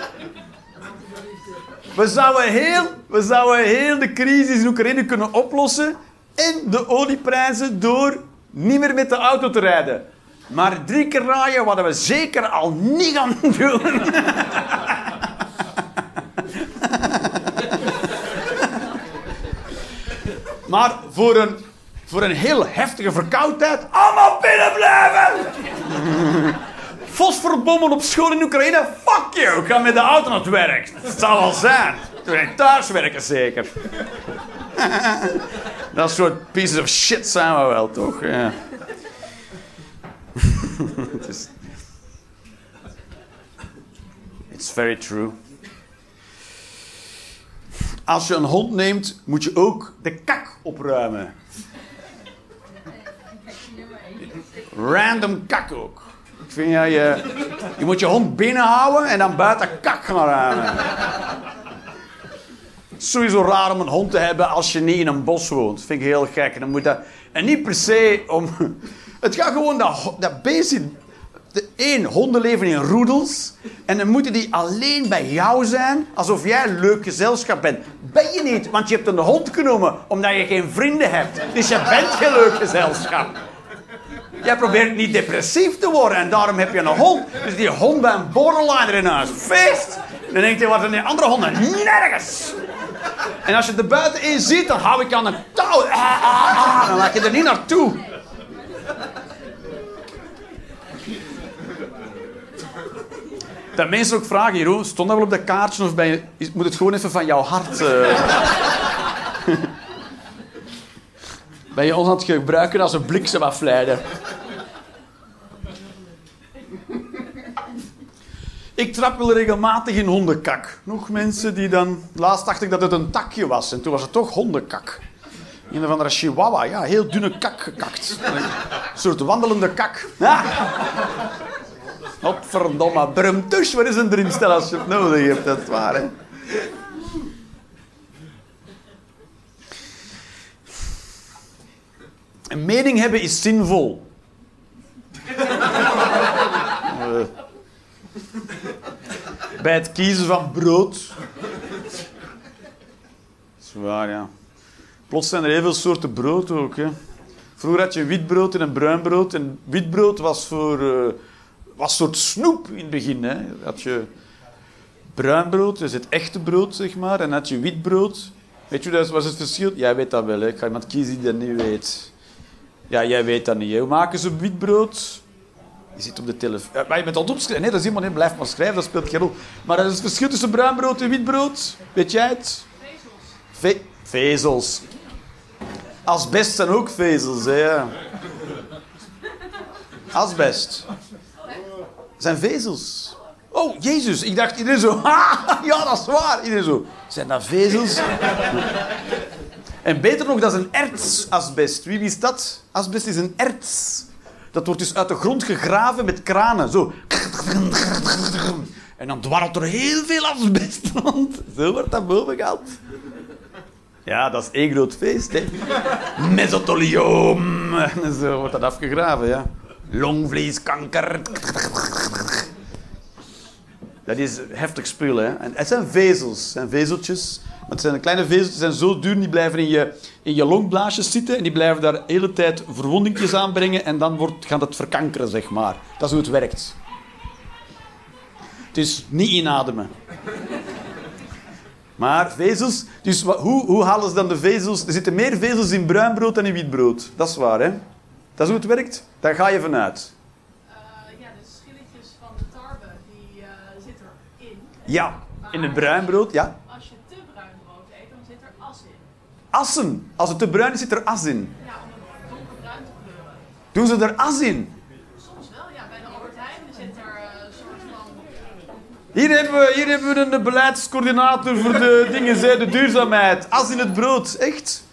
S2: We zouden heel, we zouden heel de crisis in Oekraïne kunnen oplossen. En de olieprijzen door niet meer met de auto te rijden. Maar drie keer rijden hadden we zeker al niet gaan doen. maar voor een, voor een heel heftige verkoudheid, allemaal binnen blijven! Fosforbommen op school in Oekraïne, fuck you! Ga met de auto naar het werk. Dat zal wel zijn. Toen ik thuis werken zeker. Dat soort pieces of shit zijn we wel, toch? Ja. Het is... It's very true. Als je een hond neemt, moet je ook de kak opruimen. Random kak ook. Vind ja, je, je moet je hond binnenhouden en dan buiten kak gaan ruimen. Sowieso raar om een hond te hebben als je niet in een bos woont. vind ik heel gek. En, dan dat, en niet per se om... Het gaat gewoon dat, dat beest... De één, honden leven in roedels. En dan moeten die alleen bij jou zijn, alsof jij een leuk gezelschap bent. Ben je niet, want je hebt een hond genomen omdat je geen vrienden hebt. Dus je bent geen leuk gezelschap. Jij probeert niet depressief te worden en daarom heb je een hond. Dus die hond bij een borderliner in huis. Feest! Dan denkt hij, wat zijn die andere honden? Nergens! En als je er buitenin ziet, dan hou ik aan een touw. Ah, ah, ah. Dan laat je er niet naartoe. Dat mensen ook vragen, Jeroen, stond dat wel op dat kaartje of moet het gewoon even van jouw hart... eh? Ben je ons aan het gebruiken als een bliksemafleider? Ik trap wel regelmatig in hondenkak. Nog mensen die dan... Laatst dacht ik dat het een takje was. En toen was het toch hondenkak. Een of andere chihuahua. Ja, heel dunne kak gekakt. Een soort wandelende kak. Ja. Godverdomme. Brumtush, wat is een erin stellen als je het nodig hebt? Dat is waar. Een mening hebben is zinvol. Eh. Bij het kiezen van brood. Dat is waar, ja. Plots zijn er heel veel soorten brood ook. Hè. Vroeger had je witbrood en een bruin brood. En witbrood was voor... eh, was soort snoep in het begin. Hè. Had je bruin brood, dus het echte brood, zeg maar. En had je wit brood. Weet je, dat was het verschil? Jij weet dat wel, hè. Ik ga iemand kiezen die dat niet weet. Ja, jij weet dat niet. Hoe maken ze witbrood? Je zit op de telefoon. maar je bent al opschrijven. Nee, dat is helemaal niet. Blijf maar schrijven, dat speelt geen rol. Maar er is het verschil tussen bruinbrood en witbrood. Weet jij het? Ve vezels. Asbest zijn ook vezels, hè. Asbest. Zijn vezels. Oh, Jezus. Ik dacht iedereen zo... "Ha, ja, dat is waar. Iedereen zo... Zijn dat vezels? En beter nog, dat is een ertsasbest. Wie wist dat? Asbest is een erts. Dat wordt dus uit de grond gegraven met kranen. Zo. En dan dwarrelt er heel veel asbest rond. Zo wordt dat boven gehaald. Ja, dat is één groot feest, hè. Zo wordt dat afgegraven, ja. Longvlieskanker. Dat is heftig spul, hè. En het zijn vezels, het zijn vezeltjes. Maar het zijn kleine vezeltjes, die zijn zo duur, die blijven in je, in je longblaasjes zitten en die blijven daar de hele tijd verwondingjes aanbrengen en dan wordt, gaat het verkankeren, zeg maar. Dat is hoe het werkt. Het is niet inademen. Maar vezels, dus hoe, hoe halen ze dan de vezels? Er zitten meer vezels in bruin brood dan in wit brood. Dat is waar, hè? Dat is hoe het werkt. Daar ga je vanuit.
S4: Ja,
S2: in het bruin brood, ja.
S4: Als je te bruin brood eet, dan zit er as in.
S2: Assen. Als het te bruin is, zit er as in.
S4: Ja, om het donkerbruin te kleuren.
S2: Doen ze er as in?
S4: Soms wel, ja. Bij de Albert Heijn zit er eh, een soort van...
S2: Hier hebben we, hier hebben we een beleidscoördinator voor de dingen, de duurzaamheid. As in het brood, echt.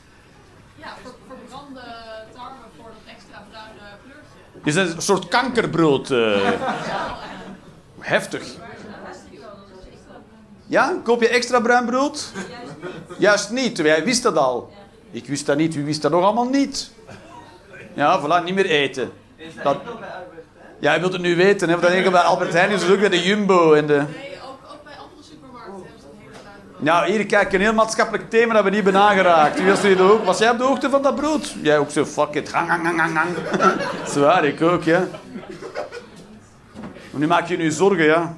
S4: Ja, ver- verbrande tarwe voor dat extra bruine kleurtje.
S2: Dit is een soort kankerbrood. eh. Heftig. Ja, koop je extra bruin brood? Juist niet, jij wist dat al. Ik wist dat niet, wie wist dat nog allemaal niet? Ja, voilà, niet meer eten. Dat... Ja, je wilt het nu weten, hè? want denk je bij Albert Heijn is het ook bij de Jumbo en de...
S4: Nee, ook, ook bij andere supermarkten hebben ze een hele brood.
S2: Nou, hier kijk, een heel maatschappelijk thema dat we niet hebben aangeraakt. Wie was, er de jij op de hoogte van dat brood? Jij ook zo, fuck it. Gang, gang, gang, gang. Zwaar, ik ook, ja. Maar nu maak je nu zorgen, ja.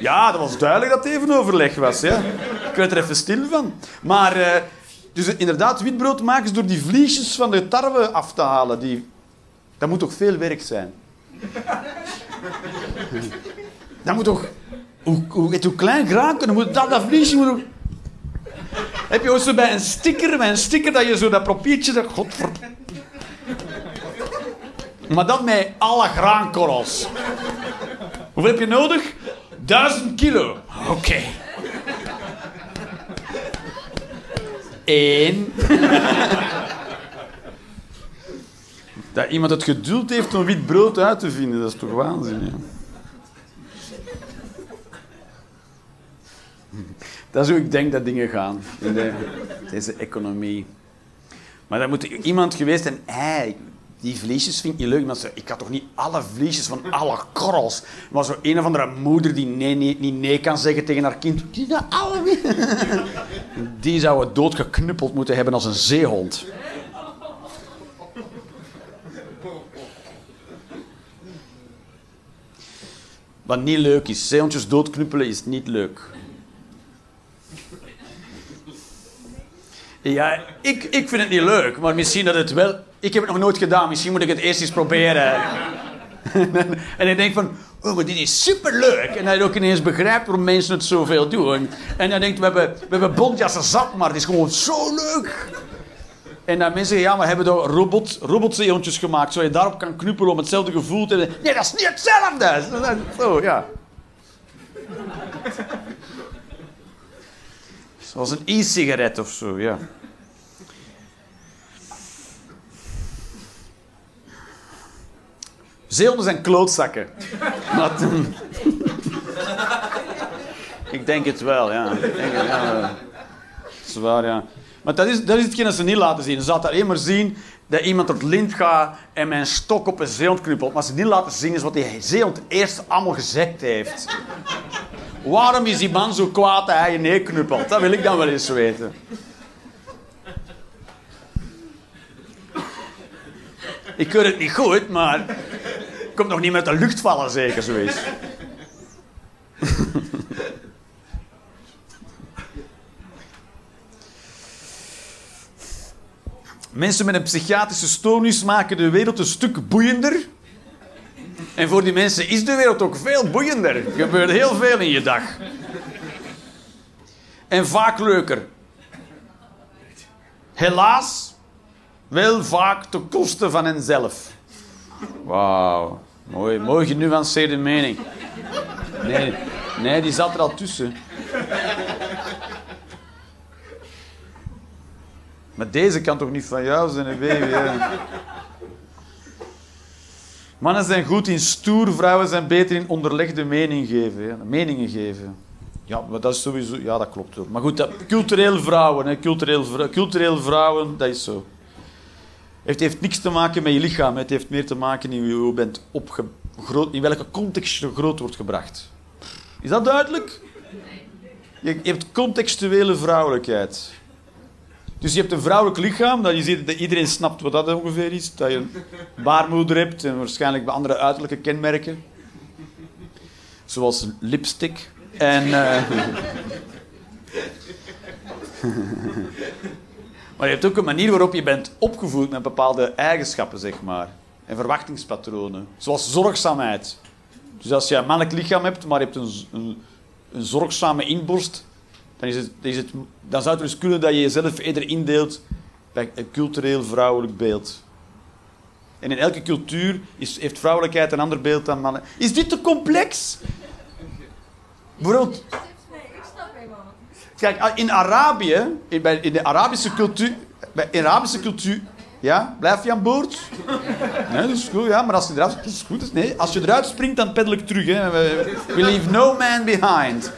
S2: Ja, dat was duidelijk dat het even overleg was, ja. Ik werd er even stil van. Maar, eh, dus inderdaad, witbrood maken ze door die vliesjes van de tarwe af te halen. Die... Dat moet toch veel werk zijn? Dat moet toch... Hoe, hoe, hoe klein geraken, dan moet dat, dat vliesje moet ook... Heb je ook zo bij een sticker, bij een sticker dat je zo dat papiertje... Dat, godver... Maar dat met alle graankorrels. Hoeveel heb je nodig? Duizend kilo. Oké. Eén. dat iemand het geduld heeft om wit brood uit te vinden, dat is toch waanzin, ja. Dat is hoe ik denk dat dingen gaan in de- deze economie. Maar dan moet iemand geweest zijn, hey, die vliesjes vind ik niet leuk. Maar ze- ik had toch niet alle vliesjes van alle korrels. Maar zo een of andere moeder die nee, nee, niet nee kan zeggen tegen haar kind. Die, die zou het doodgeknuppeld moeten hebben als een zeehond. Wat niet leuk is. Zeehondjes doodknuppelen is niet leuk. Ja, ik, ik vind het niet leuk, maar misschien dat het wel... Ik heb het nog nooit gedaan, misschien moet ik het eerst eens proberen. en ik denk van, oh, maar dit is superleuk. En je ook ineens begrijpt waarom mensen het zoveel doen. En dan denkt, we hebben, we hebben bontjassen zat, maar het is gewoon zo leuk. En dan mensen zeggen, ja, maar hebben toch robot, robotzeehondjes gemaakt, zodat je daarop kan knuppelen om hetzelfde gevoel te hebben. Nee, dat is niet hetzelfde. Zo, ja. Zoals een e-sigaret of zo, ja. Zeehonden zijn klootzakken. Ik denk het wel, ja. Denk ja. Ja. Maar dat is, dat is hetgeen dat ze niet laten zien. Ze laten alleen maar zien dat iemand tot lint gaat en een stok op een zeehond knuppelt. Maar ze niet laten zien is wat die zeehond eerst allemaal gezegd heeft. Waarom is die man zo kwaad dat hij je neer knuppelt? Dat wil ik dan wel eens weten. Ik keur het niet goed, maar... Komt nog niet met de lucht vallen, zeker, zoiets. Mensen met een psychiatrische stoornis maken de wereld een stuk boeiender. En voor die mensen is de wereld ook veel boeiender. Er gebeurt heel veel in je dag. En vaak leuker. Helaas, wel vaak ten koste van henzelf. Wauw, mooi, mooi genuanceerde mening. Nee, nee, die zat er al tussen. Maar deze kan toch niet van jou zijn, baby? Mannen zijn goed in stoer, vrouwen zijn beter in onderlegde mening geven, meningen geven. Ja, maar dat is sowieso... Ja, dat klopt ook. Maar goed, cultureel vrouwen, hè, cultureel, cultureel vrouwen, dat is zo. Het heeft niks te maken met je lichaam. Het heeft meer te maken in hoe je bent groot- in welke context je groot wordt gebracht. Is dat duidelijk? Je, hebt contextuele vrouwelijkheid. Dus je hebt een vrouwelijk lichaam, dat je ziet dat iedereen snapt wat dat ongeveer is. Dat je een baarmoeder hebt en waarschijnlijk andere uiterlijke kenmerken. Zoals lipstick. En, eh, maar je hebt ook een manier waarop je bent opgevoed met bepaalde eigenschappen, zeg maar. En verwachtingspatronen. Zoals zorgzaamheid. Dus als je een mannelijk lichaam hebt, maar je hebt een, een, een zorgzame inborst, dan, is het, zou het dus kunnen dat je jezelf eerder indeelt bij een cultureel vrouwelijk beeld. En in elke cultuur is, heeft vrouwelijkheid een ander beeld dan mannen. Is dit te complex? Bijvoorbeeld,
S4: Nee, ik snap helemaal.
S2: Kijk, in Arabië, in, de Arabische cultuur... Bij Arabische cultuur... Ja, blijf je aan boord? Nee, dat is goed, ja. Maar als je eruit... Dat is goed. Nee, als je eruit springt, dan peddel ik terug. Hè. We, leave no man behind.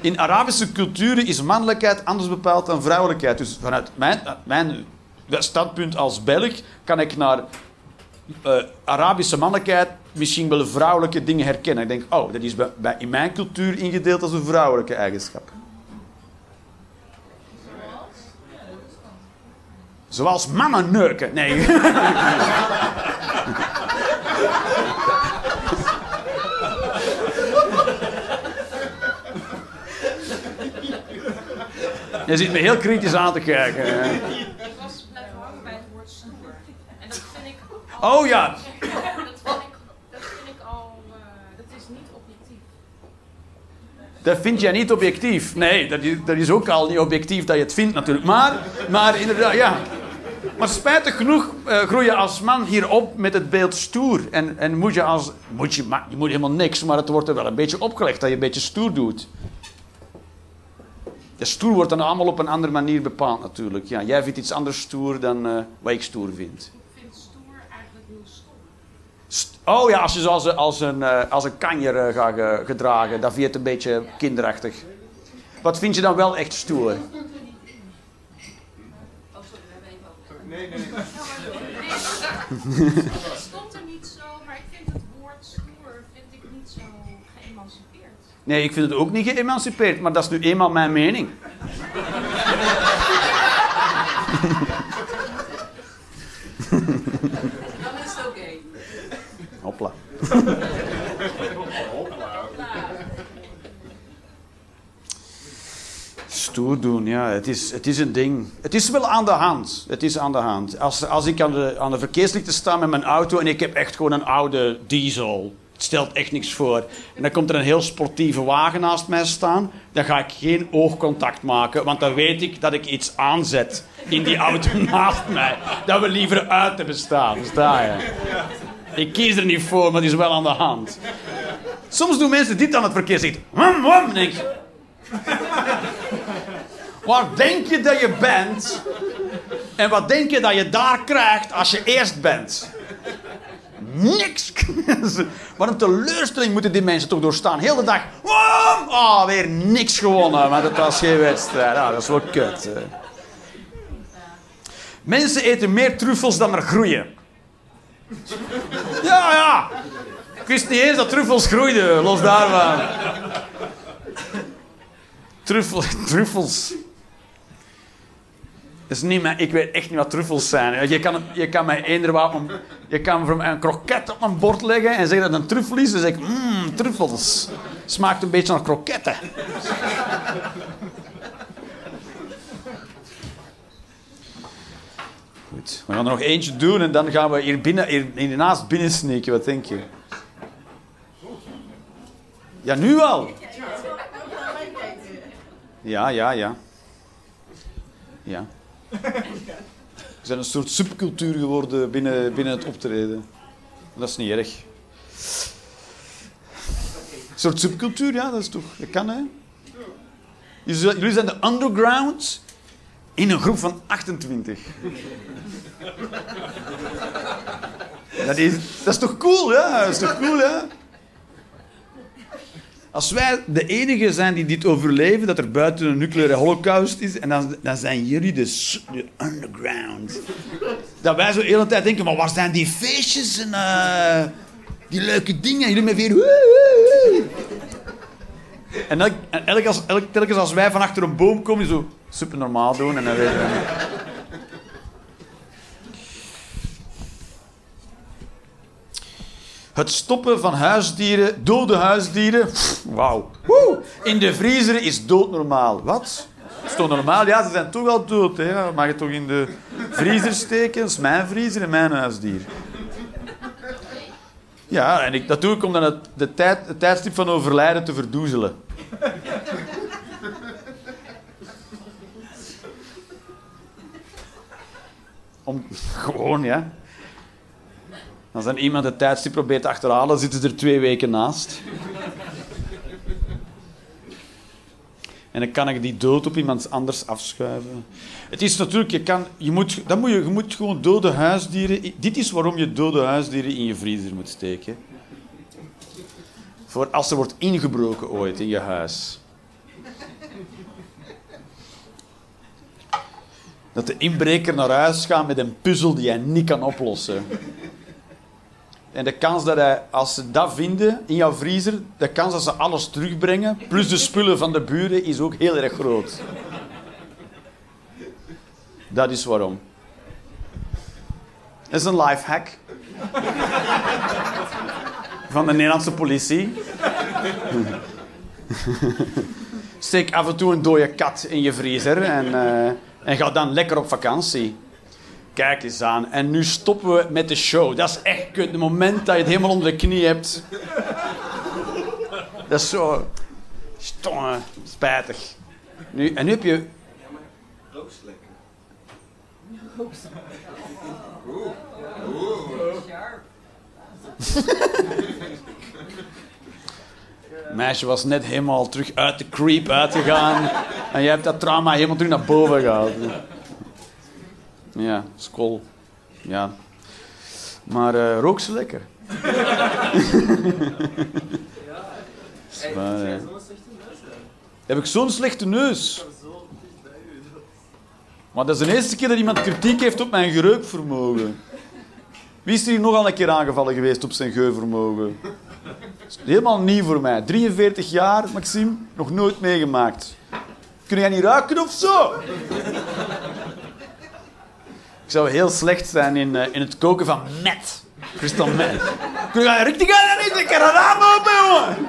S2: In Arabische culturen is mannelijkheid anders bepaald dan vrouwelijkheid. Dus vanuit mijn, mijn standpunt als Belg kan ik naar eh, Arabische mannelijkheid misschien wel vrouwelijke dingen herkennen. Ik denk, oh, dat is bij, bij- in mijn cultuur ingedeeld als een vrouwelijke eigenschap. Zoals mannen neuken. Nee. Je zit me heel kritisch aan te kijken.
S5: Ik was blijven hangen bij het woord stoer. En dat vind ik
S2: Oh ja,
S5: dat vind ik, dat vind ik al, eh, dat is niet objectief.
S2: Dat vind jij niet objectief. Nee, dat is, dat is ook al niet objectief dat je het vindt natuurlijk. Maar, maar inderdaad, ja. Maar spijtig genoeg eh, groei je als man hier op met het beeld stoer. En, en moet je als... Moet je, je moet helemaal niks, maar het wordt er wel een beetje opgelegd dat je een beetje stoer doet. De stoer wordt dan allemaal op een andere manier bepaald natuurlijk. Ja, jij vindt iets anders stoer dan eh, wat ik stoer vind.
S5: Ik vind stoer eigenlijk heel stom.
S2: St- Oh ja, als je zoals een, als een, eh, als een kanjer eh, gaat ge- gedragen, dan vind je het een beetje kinderachtig. Wat vind je dan wel echt stoer?
S5: Oh, sorry, we hebben even over.
S6: Nee, nee, nee.
S5: Het stond er niet zo, maar ik vind het woord stoer vind ik niet zo geëmancipeerd.
S2: Nee, ik vind het ook niet geëmancipeerd, maar dat is nu eenmaal mijn mening.
S5: Dan is het oké.
S2: Hopla. Stoer doen, ja, het is, het is een ding. Het is wel aan de hand. Het is aan de hand. Als, als ik aan de, aan de verkeerslichten sta met mijn auto en ik heb echt gewoon een oude diesel. Het stelt echt niks voor. En dan komt er een heel sportieve wagen naast mij staan. Dan ga ik geen oogcontact maken, want dan weet ik dat ik iets aanzet in die auto naast mij. Dat we liever uit hebben staan, versta je? Ik kies er niet voor, maar die is wel aan de hand. Soms doen mensen dit aan het. Wam, wam, dan denk je... Denk je dat je bent? En wat denk je dat je daar krijgt als je eerst bent? Niks. Wat een teleurstelling moeten die mensen toch doorstaan. Heel de dag. Oh, weer niks gewonnen. Maar dat was geen wedstrijd. Ah, dat is wel kut. Mensen eten meer truffels dan er groeien. Ja, ja. Ik wist niet eens dat truffels groeiden, los daarvan. Truffel, truffels. Is niet mijn, ik weet echt niet wat truffels zijn. Je kan, je kan mij eender wat een, je kan mij een kroket op mijn bord leggen en zeggen dat het een truffel is. Dan zeg ik, mmm, truffels. Smaakt een beetje naar kroketten. We gaan er nog eentje doen en dan gaan we hier binnen, hier, hiernaast binnen sneken. Wat denk je? Ja, nu al. Ja, ja, ja. Ja. We zijn een soort subcultuur geworden binnen, binnen het optreden. Dat is niet erg. Een soort subcultuur, ja, dat is toch... Dat kan, hè? Jullie zijn de underground in een groep van 28. Dat is, dat is toch cool, ja? Dat is toch cool, ja? Als wij de enige zijn die dit overleven, dat er buiten een nucleaire holocaust is, en dan, dan zijn jullie de, s- de underground. Dat wij zo de hele tijd denken, maar waar zijn die feestjes en eh, die leuke dingen? Jullie met weer... En, elk, als, elk, telkens als wij van achter een boom komen, zo super normaal doen en dan weten we... Het stoppen van huisdieren, dode huisdieren, wauw. In de vriezer is doodnormaal. Wat? Is toch normaal? Ja, ze zijn toch al dood. Hè? Mag je toch in de vriezer steken? Dat is mijn vriezer en mijn huisdier. Ja, en ik, dat doe ik om dan het, de tijd, het tijdstip van overlijden te verdoezelen. Om, gewoon, ja. Als dan iemand het tijdstip probeert te achterhalen, zitten ze er twee weken naast. En dan kan ik die dood op iemand anders afschuiven. Het is natuurlijk, je, kan, je, moet, dan moet je, je moet gewoon dode huisdieren... Dit is waarom je dode huisdieren in je vriezer moet steken. Voor als er wordt ingebroken ooit in je huis. Dat de inbreker naar huis gaat met een puzzel die hij niet kan oplossen. En de kans dat hij, als ze dat vinden in jouw vriezer, de kans dat ze alles terugbrengen, plus de spullen van de buren, is ook heel erg groot. Dat is waarom. Dat is een lifehack. Van de Nederlandse politie. Steek af en toe een dode kat in je vriezer en, eh, en ga dan lekker op vakantie. Kijk eens aan. En nu stoppen we met de show. Dat is echt kut. Het moment dat je het helemaal onder de knie hebt. Dat is zo... Stongen. Spijtig. Nu, en nu heb je...
S3: Rooslekker.
S2: meisje was net helemaal terug uit de creep uitgegaan. En jij hebt dat trauma helemaal terug naar boven gehaald. Ja, school. Ja. Maar eh rook ze lekker.
S3: Neus, hè?
S2: Heb ik zo'n slechte neus? Maar dat is de eerste keer dat iemand kritiek heeft op mijn gereukvermogen. Wie is er hier nogal een keer aangevallen geweest op zijn geurvermogen? Helemaal nieuw voor mij. 43 jaar, Maxime, nog nooit meegemaakt. Kun jij niet ruiken of zo? Ik zou heel slecht zijn in, eh, in het koken van met. Crystal met. Kun niet? Ik kan raam open, jongen.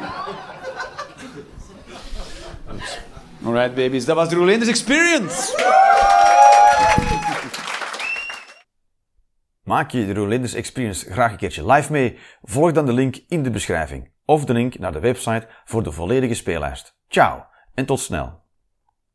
S2: Alright, babies. Dat was de Rolanders Experience.
S1: Maak je de Rolanders Experience graag een keertje live mee? Volg dan de link in de beschrijving of de link naar de website voor de volledige speellijst. Ciao en tot snel.